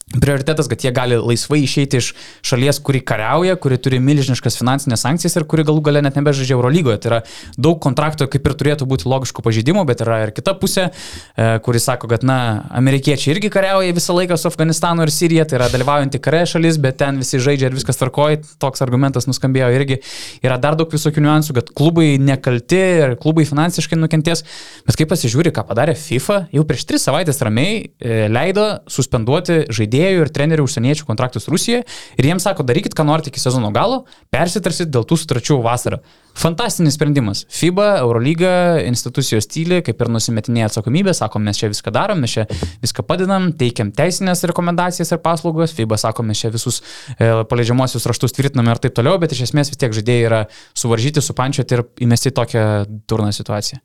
Prioritetas, kad jie gali laisvai išeiti iš šalies, kuri kariauja, kuri turi milžiniškas finansinės sankcijas ir kuri galų gale net nebežaidžia Eurolygoje. Tai yra daug kontraktų, kaip ir turėtų būti logiškų pažeidimų, bet yra ir kita pusė, e, kuri sako, kad, na, amerikiečiai irgi kariauja visą laiką su Afganistanu ir Sirija, tai yra dalyvaujanti kare šalis, bet ten visi žaidžia ir viskas tvarkoja. Toks argumentas nuskambėjo irgi. Yra dar daug visokių niuansų, kad klubai nekalti ir klubai finansiškai nukentės. Bet kai pasižiūri, ką padarė FIFA, jau prieš tris savaitės ramiai e, leido suspenduoti žaidėjų ir trenerių užsieniečių kontraktus Rusijoje ir jiems sako, darykit, ką norite iki sezono galo, persitarsit dėl tų sutarčių vasarą. Fantastinis sprendimas. FIBA, Eurolyga, institucijos tyli, kaip ir nusimetinėja atsakomybę, sako, mes čia viską darom, mes čia viską padedam, teikiam teisinės rekomendacijas ir paslaugas, FIBA sako, mes čia visus e, paleidžiamosius raštus tvirtiname ir taip toliau, bet iš esmės vis tiek žaidėjai yra suvaržyti, supančioti ir įmesti į tokią durną situaciją.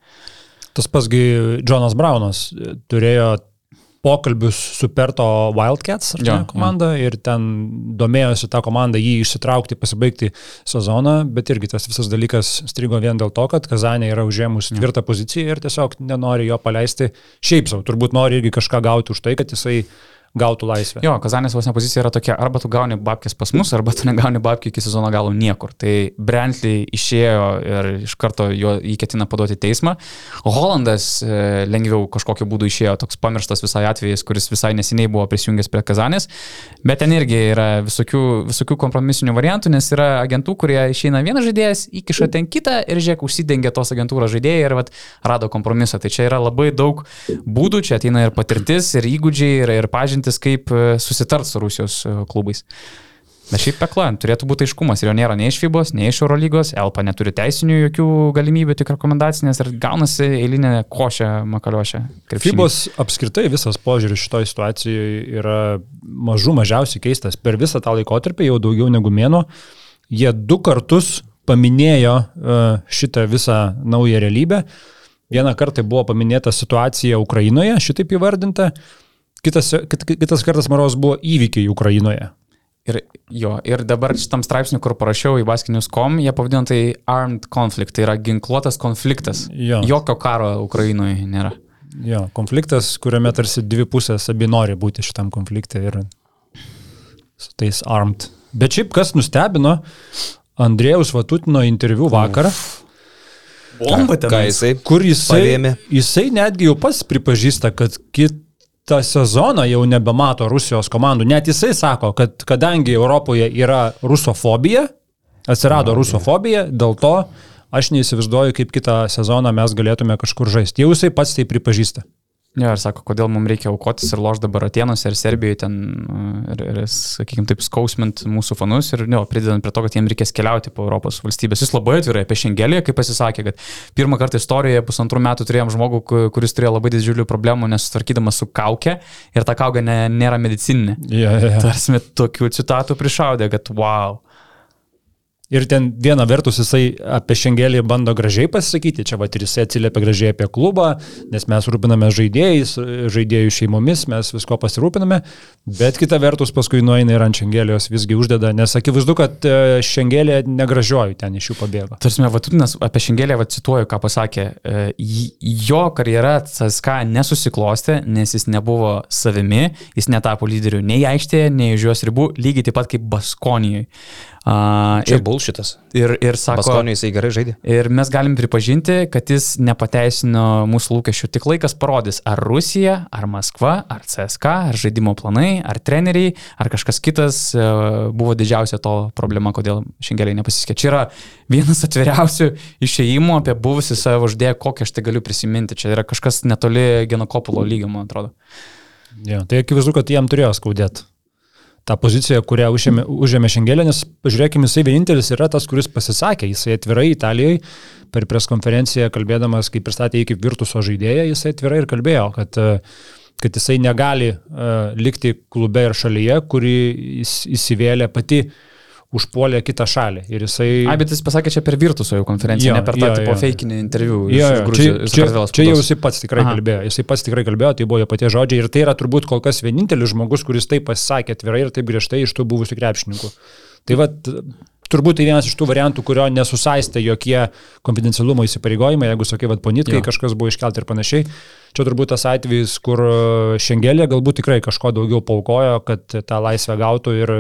Tas pasgi Jonas Braunas e, turėjo pokalbius su Perto Wildcats ne, komanda ir ten domėjosi tą komandą jį išsitraukti, pasibaigti sezoną, bet irgi tas visas dalykas strigo vien dėl to, kad Kazanė yra užėmus tvirtą poziciją ir tiesiog nenori jo paleisti. Šiaip savo, turbūt nori irgi kažką gauti už tai, kad jisai gautų laisvę. Jo, Kazanės vos ne pozicija yra tokia, arba tu gauni babkės pas mus, arba tu negauni babkių iki sezono galo niekur. Tai Brentley išėjo ir iš karto jo jį ketina paduoti teismą. Holandas e, lengviau kažkokiu būdu išėjo, toks pamirštas visai atvejis, kuris visai neseniai buvo prisijungęs prie Kazanės, bet ten irgi yra visokių, visokių kompromisinių variantų, nes yra agentų, kurie išeina vienas žaidėjas, įkiša ten kitą ir žiūrėk, užsidengia tos agentūros žaidėjai ir vat, rado kompromisą. Tai čia yra labai daug būdų, čia ateina ir patirtis, ir įgūdžiai, ir, ir pažintis, kaip e, susitart su Rusijos e, klubais. Bet šiaip pekla, turėtų būti aiškumas ir jo nėra nei iš FIBOS, nei iš Eurolygos, Elpa neturi teisinių jokių galimybių, tik rekomendacinės ir gaunasi eilinė košė makaliošė. FIBOS apskritai visas požiūris šitoje situacijoje yra mažų mažiausiai keistas. Per visą tą laikotarpį, jau daugiau negu mėno, jie du kartus paminėjo e, šitą visą naują realybę. Vieną kartą buvo paminėta situacija Ukrainoje, šitaip įvardinta. Kitas, kit, kitas kartas, Maros, buvo įvykiai Ukrainoje. Ir, jo, ir dabar šitam straipsniu, kur parašiau į baskinius.com, jie pavadino tai armed conflict, tai yra ginkluotas konfliktas. Jo. Jokio karo Ukrainoje nėra. Jo, konfliktas, kuriame tarsi dvi pusės abi nori būti šitam konflikte ir su tais armed. Bet šiaip kas nustebino, Andrėjaus Vatutino interviu vakar, Bomba Ką jisai? kur jisai, Parėmė. jisai netgi jau pats pripažįsta, kad kitą sezoną jau nebemato Rusijos komandų. Net jisai sako, kad kadangi Europoje yra rusofobija, atsirado rusofobija, dėl to aš neįsivaizduoju, kaip kitą sezoną mes galėtume kažkur žaisti. Jau jisai pats tai pripažįsta. Jo, ir sako, kodėl mums reikia aukotis ir loš dabar Atenuose ir Serbijoje ten ir, ir sakykime, taip skausmint mūsų fanus ir, jo, pridedant prie to, kad jiems reikės keliauti po Europos valstybės. Jis labai atvirai apie Šengelį, kaip pasisakė, kad pirmą kartą istorijoje pusantrų metų turėjom žmogų, kuris turėjo labai didžiulių problemų nesutvarkydamas su kaukė ir ta kaukė ne, nėra medicininė. Yeah, yeah. Tarsi tokių citatų prišaudė, kad wow. Ir ten viena vertus jisai apie šengelį bando gražiai pasakyti, čia va ir jisai atsiliepia gražiai apie klubą, nes mes rūpiname žaidėjais, žaidėjų šeimomis, mes visko pasirūpiname, bet kita vertus paskui nueina ir ant šengelijos visgi uždeda, nes akivaizdu, kad e, šengelė negražioji ten iš jų pabėgo. Tarsi, Vatutinas apie šengelę va, cituoju, ką pasakė, e, jo karjera CSK nesusiklostė, nes jis nebuvo savimi, jis netapo lyderiu nei aikštėje, nei už jos ribų, lygiai taip pat kaip Baskonijoje. Uh, Čia ir, bullshitas. Ir, ir sako, Baskonijai jisai gerai žaidė. Ir mes galim pripažinti, kad jis nepateisino mūsų lūkesčių. Tik laikas parodys, ar Rusija, ar Maskva, ar CSK, ar žaidimo planai, ar treneriai, ar kažkas kitas uh, buvo didžiausia to problema, kodėl šengeliai nepasiskė. Čia yra vienas atviriausių išėjimų apie buvusią savo žaidėją, kokią aš tai galiu prisiminti. Čia yra kažkas netoli genokopulo lygio, man atrodo. Ja, tai akivaizdu, kad jam turėjo skaudėti tą poziciją, kurią užėmė, užėmė Šengelė, nes pažiūrėkime, jisai vienintelis yra tas, kuris pasisakė, jisai atvirai Italijoje per preskonferenciją kalbėdamas, kaip pristatė jį kaip virtuoso žaidėją, jisai atvirai ir kalbėjo, kad, kad jisai negali uh, likti klube ir šalyje, kuri įsivėlė pati uh, užpuolė kitą šalį. Ir jisai... A, bet jis pasakė čia per Virtuso jau konferenciją, jo, ne per tą jo, tipo feikinį interviu. Jo, jo, Gruzijos, čia, čia, čia jau jisai pats tikrai Aha. kalbėjo, jisai pats tikrai kalbėjo, tai buvo jo patie žodžiai ir tai yra turbūt kol kas vienintelis žmogus, kuris taip pasisakė atvirai ir taip griežtai iš tų buvusių krepšininkų. Tai va, turbūt tai vienas iš tų variantų, kurio nesusaistė jokie konfidencialumo įsipareigojimai, jeigu sakai, vad ponitkai kažkas buvo iškelti ir panašiai. Čia turbūt tas atvejis, kur Šengelė galbūt tikrai kažko daugiau paukojo, kad tą laisvę gautų ir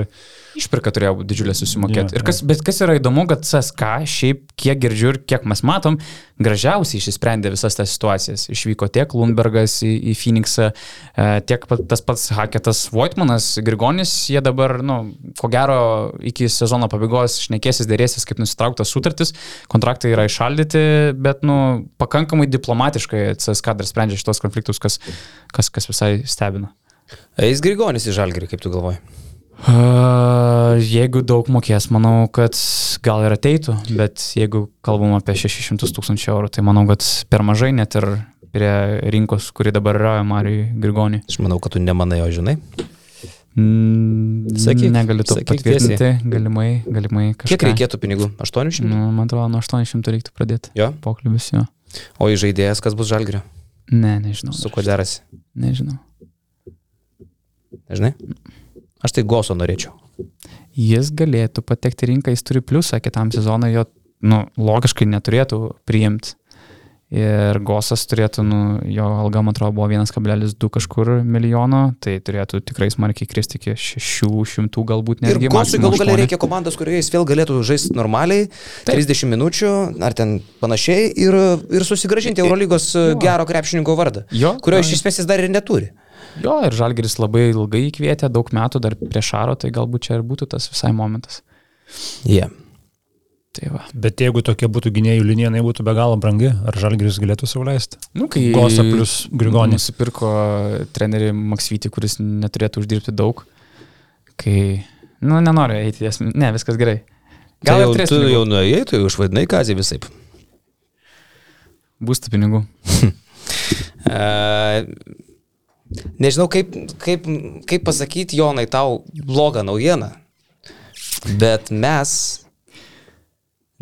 Išpirka turėjo būti didžiulė susimokėti. Ja, ir kas, bet kas yra įdomu, kad CSK, šiaip kiek girdžiu ir kiek mes matom, gražiausiai išsprendė visas tas situacijas. Išvyko tiek Lundbergas į, į Phoenixą, e, tiek tas pats Haketas Voitmanas, Grigonis, jie dabar, nu, ko gero, iki sezono pabaigos šnekėsis, dėrėsis kaip nusitrauktas sutartis, kontraktai yra išaldyti, bet, nu, pakankamai diplomatiškai CSK dar sprendžia šitos konfliktus, kas, kas, kas visai stebina. Eis Grigonis į Žalgirį, kaip tu galvoji? Uh, jeigu daug mokės, manau, kad gal ir ateitų, bet jeigu kalbam apie 600 tūkstančių eurų, tai manau, kad per mažai net ir prie rinkos, kuri dabar yra Marijai Grigoniui. Aš manau, kad tu nemanai, o žinai. Mm, sakyk, negaliu to patvirtinti, tiesiai. galimai, galimai kažką. Kiek reikėtų pinigų? 800? Nu, man atrodo, nuo 800 reiktų pradėti. Jo? Pokalbis jo. O į žaidėjas, kas bus žalgerio? Ne, nežinau. Su kuo derasi? Nežinau. Nežinai? Aš tai Goso norėčiau. Jis galėtų patekti rinką, jis turi pliusą kitam sezonui, jo nu, logiškai neturėtų priimti. Ir Gosas turėtų, nu, jo alga, man atrodo, buvo 1,2 kažkur milijono, tai turėtų tikrai smarkiai kristi iki 600 galbūt netgi. Ir Gosui galų galia reikia komandos, kurioje jis vėl galėtų žaisti normaliai, Taip. 30 minučių ar ten panašiai ir, ir susigražinti Eurolygos jo. gero krepšininko vardą, jo, kurio iš esmės jis dar ir neturi. Jo, ir Žalgeris labai ilgai įkvietė, daug metų dar prie Šaro, tai galbūt čia ir būtų tas visai momentas. Jie. Yeah. Tai va. Bet jeigu tokia būtų gynėjų linija, jinai būtų be galo brangi, ar Žalgeris galėtų sauliaisti? Nu, kai Gosa plus Grigonis. Nusipirko trenerį Maksvitį, kuris neturėtų uždirbti daug, kai, nu, nenoriu eiti, ne, viskas gerai. Gal tai jau, tu pinigų. jau nuėjai, tu jau užvaidinai kazį visai. Būstų pinigų. Nežinau, kaip, kaip, kaip pasakyti, Jonai, tau blogą naujieną, bet mes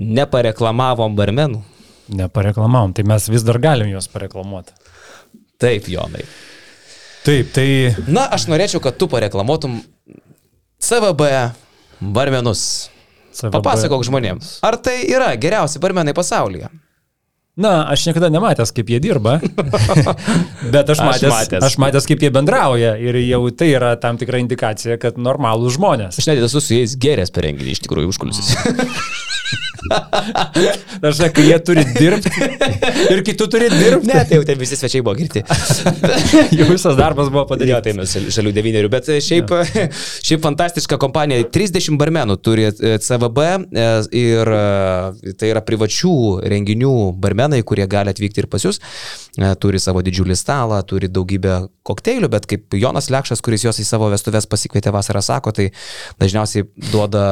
nepareklamavom barmenų. Nepareklamavom, tai mes vis dar galim juos pareklamuoti. Taip, Jonai. Taip, tai. Na, aš norėčiau, kad tu pareklamuotum CVB barmenus. CVB. Papasakok žmonėms, ar tai yra geriausi barmenai pasaulyje? Na, aš niekada nematęs, kaip jie dirba, bet aš matęs, aš matęs. aš matęs, kaip jie bendrauja ir jau tai yra tam tikra indikacija, kad normalūs žmonės. Aš net esu su jais geręs per renginį, iš tikrųjų, užkuliusis. Aš žinai, kai jie turi dirbti ir kai tu turi dirbti. Ne, tai jau ten visi svečiai buvo girti. Jau visas darbas buvo padarytas. tai mes žal- žalių devynerių, bet e, šiaip, šiaip fantastiška kompanija. 30 barmenų turi e, CVB e, ir tai yra privačių renginių barmenai, kurie gali atvykti ir pas jūs. Turi savo didžiulį stalą, turi daugybę kokteilių, bet kaip Jonas Lekšas, kuris juos į savo vestuves pasikvietė vasarą, sako, tai dažniausiai duoda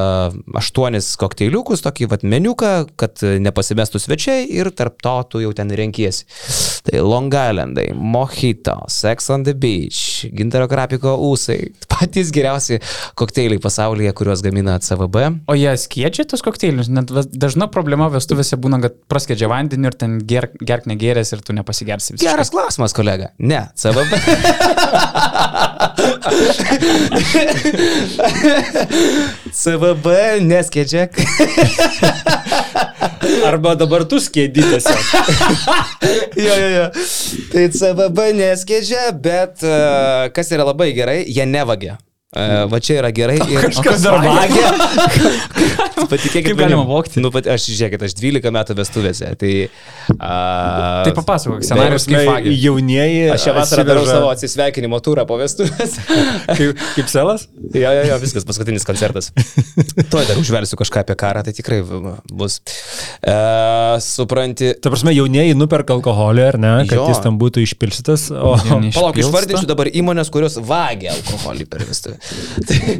aštuonis kokteiliukus, tokį vat meniuką, kad nepasimestų svečiai ir tarp to tu jau ten renkiesi. Tai Long Islandai, Mojito, Sex on the Beach, Gintaro Krapiko ūsai, patys geriausi kokteiliai pasaulyje, kuriuos gamina CVB. O jie skiedžia tos kokteilius, net dažna problema vestuvėse būna, kad praskedžia vandenį ir ten gerk, gerk negerės ir tu nepasigersi visiškai. Geras klausimas, kolega. Ne, CVB. CVB neskėdžia. Arba dabar tu skėdi tiesiog. jo, jo, jo. Tai CVB neskėdžia, bet uh, kas yra labai gerai, jie nevagia. Uh, va čia yra gerai. Ir Kažkas dar vagia. Patikėkit, Kaip galima vogti? Nu, pat, aš žiūrėkit, aš 12 metų vestuvėse. Tai, uh, Tai papasakok, scenarius kaip vagia. Jaunieji. Aš šią vasarą darau savo atsisveikinimo turą po vestuvės. Kaip, kaip selas? jo, jo, jo, viskas, paskutinis koncertas. Tuoj dar užversiu kažką apie karą, tai tikrai bus. Uh, supranti. Ta prasme, jaunieji nuperka alkoholį, ar ne, kad Jo. jis tam būtų išpilstytas, o Palauk, išvardinsiu dabar įmonės, kurios vagia alkoholį per vestuvę. Tai-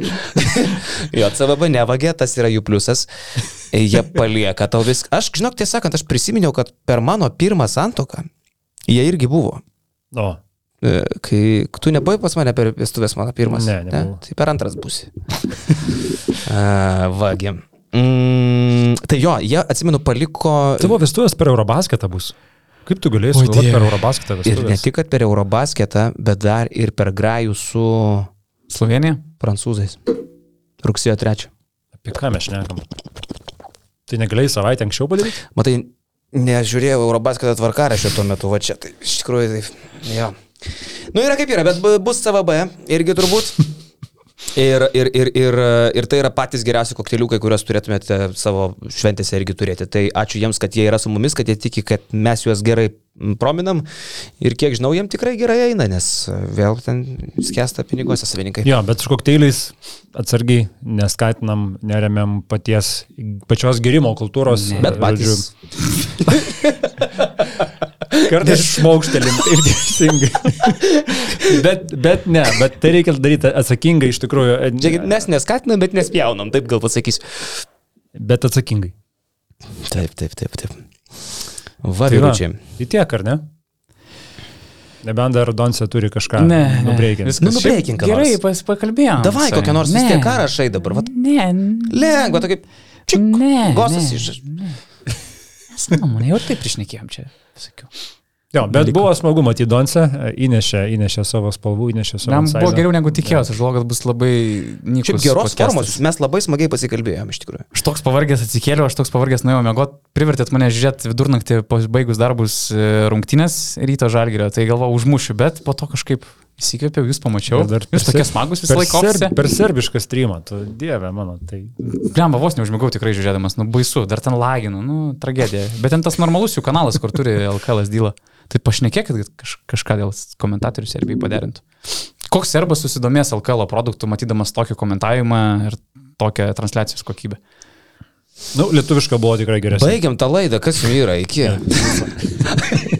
jo, CVB nevagia, tas yra jų pliusas. Jie palieka tau viską. Aš, žinok, tiesą sakant, aš prisiminiau, kad per mano pirmą santoką jie irgi buvo. O, E, Kai tu nebuvai pas mane per vestuvės mano pirmas. Ne, nebuvau. Tai per antras būsi. Vagi. Mm, tai jo, jie, atsimenu, paliko. tavo vestuvės per Eurobasketą bus. Kaip tu galėsi Oi, sugalvoti per Eurobasketą Ir ne vestuvės? tik kad per Eurobasketą, bet dar ir per grajų su Slovenija? prancūzais. Rugsėjo 3. Apie ką mes šnekam? Tai negalėjai savaitę anksčiau padaryti? Matai, nežiūrėjau Eurobasketą tvarkarašio tuo metu, va čia, tai iš tikrųjų, tai, jo. Nu yra kaip yra, bet bu- bus CVB irgi turbūt. Ir, ir, ir, ir, ir tai yra patys geriausi kokteiliukai, kuriuos turėtumėte savo šventėse irgi turėti. Tai ačiū jiems, kad jie yra su mumis, kad jie tiki, kad mes juos gerai prominam. Ir kiek žinau, jiem tikrai gerai eina, nes vėl ten skęsta piniguose savininkai. Jo, bet su kokteiliais atsargiai neskatinam, neremiam paties, pačios gerimo kultūros. Bet žodžiu, patys. Kartais šmaukštelim, taip teisingai. bet, bet ne, bet tai reikia daryti atsakingai iš tikrųjų. Žiūrėkit, mes neskatinam, bet nespjaunam, taip gal pasakysiu. Bet atsakingai. Taip, taip, taip, taip. Tai va, Vaviručiai. Tai tiek, ar ne? Nebent dar Donce turi kažką Ne, ne, nubreikint. viskas. Nu, nubreikink Gerai, pas, pakalbėjom. Davai, visai. kokią nors Ne. vis tiek ką rašai dabar. Vat, Ne, lengva, tokia. Čik, Ne, Gosas ne, iš. Sąmonė, jau ir taip išnekėjom čia. Sakiau. Jo, bet Dalyko. buvo smagu matyti Donce, įnešė, įnešė savo spalvų, įnešė savo... Jam buvo geriau negu tikėjausi, galvoju, kad bus labai. Šiaip geros podcastas. formos, mes labai smagiai pasikalbėjome iš tikrųjų. Aš toks pavargęs atsikėliau, aš toks pavargęs nuėjau mėgot, privertėt mane žiūrėti vidurnaktį baigus darbus e, rungtynės ryto žalgerio, tai galvo užmušiu, bet po to kažkaip įsikvėpiau, jūs pamačiau. Ir dar Jūs per tokie smagus visą Per, laiką. ser, ofise. per serbišką streamą, tu dieve mano, tai... Blemba, vos neužmigau tikrai žiūrėdamas, nu baisu, dar ten laginu, nu tragedija. Bet ten tas normalus jų kanalas, kur turi LKL dylą. Tai pašnekėkit, kad kaž, kažką dėl komentatorių Serbijai paderintų. Koks serbas susidomės LKL produktų, matydamas tokį komentavimą ir tokią transliacijos kokybę? Nu, lietuviška buvo tikrai geresnė. Baigiam tą laidą, kas jums yra, iki.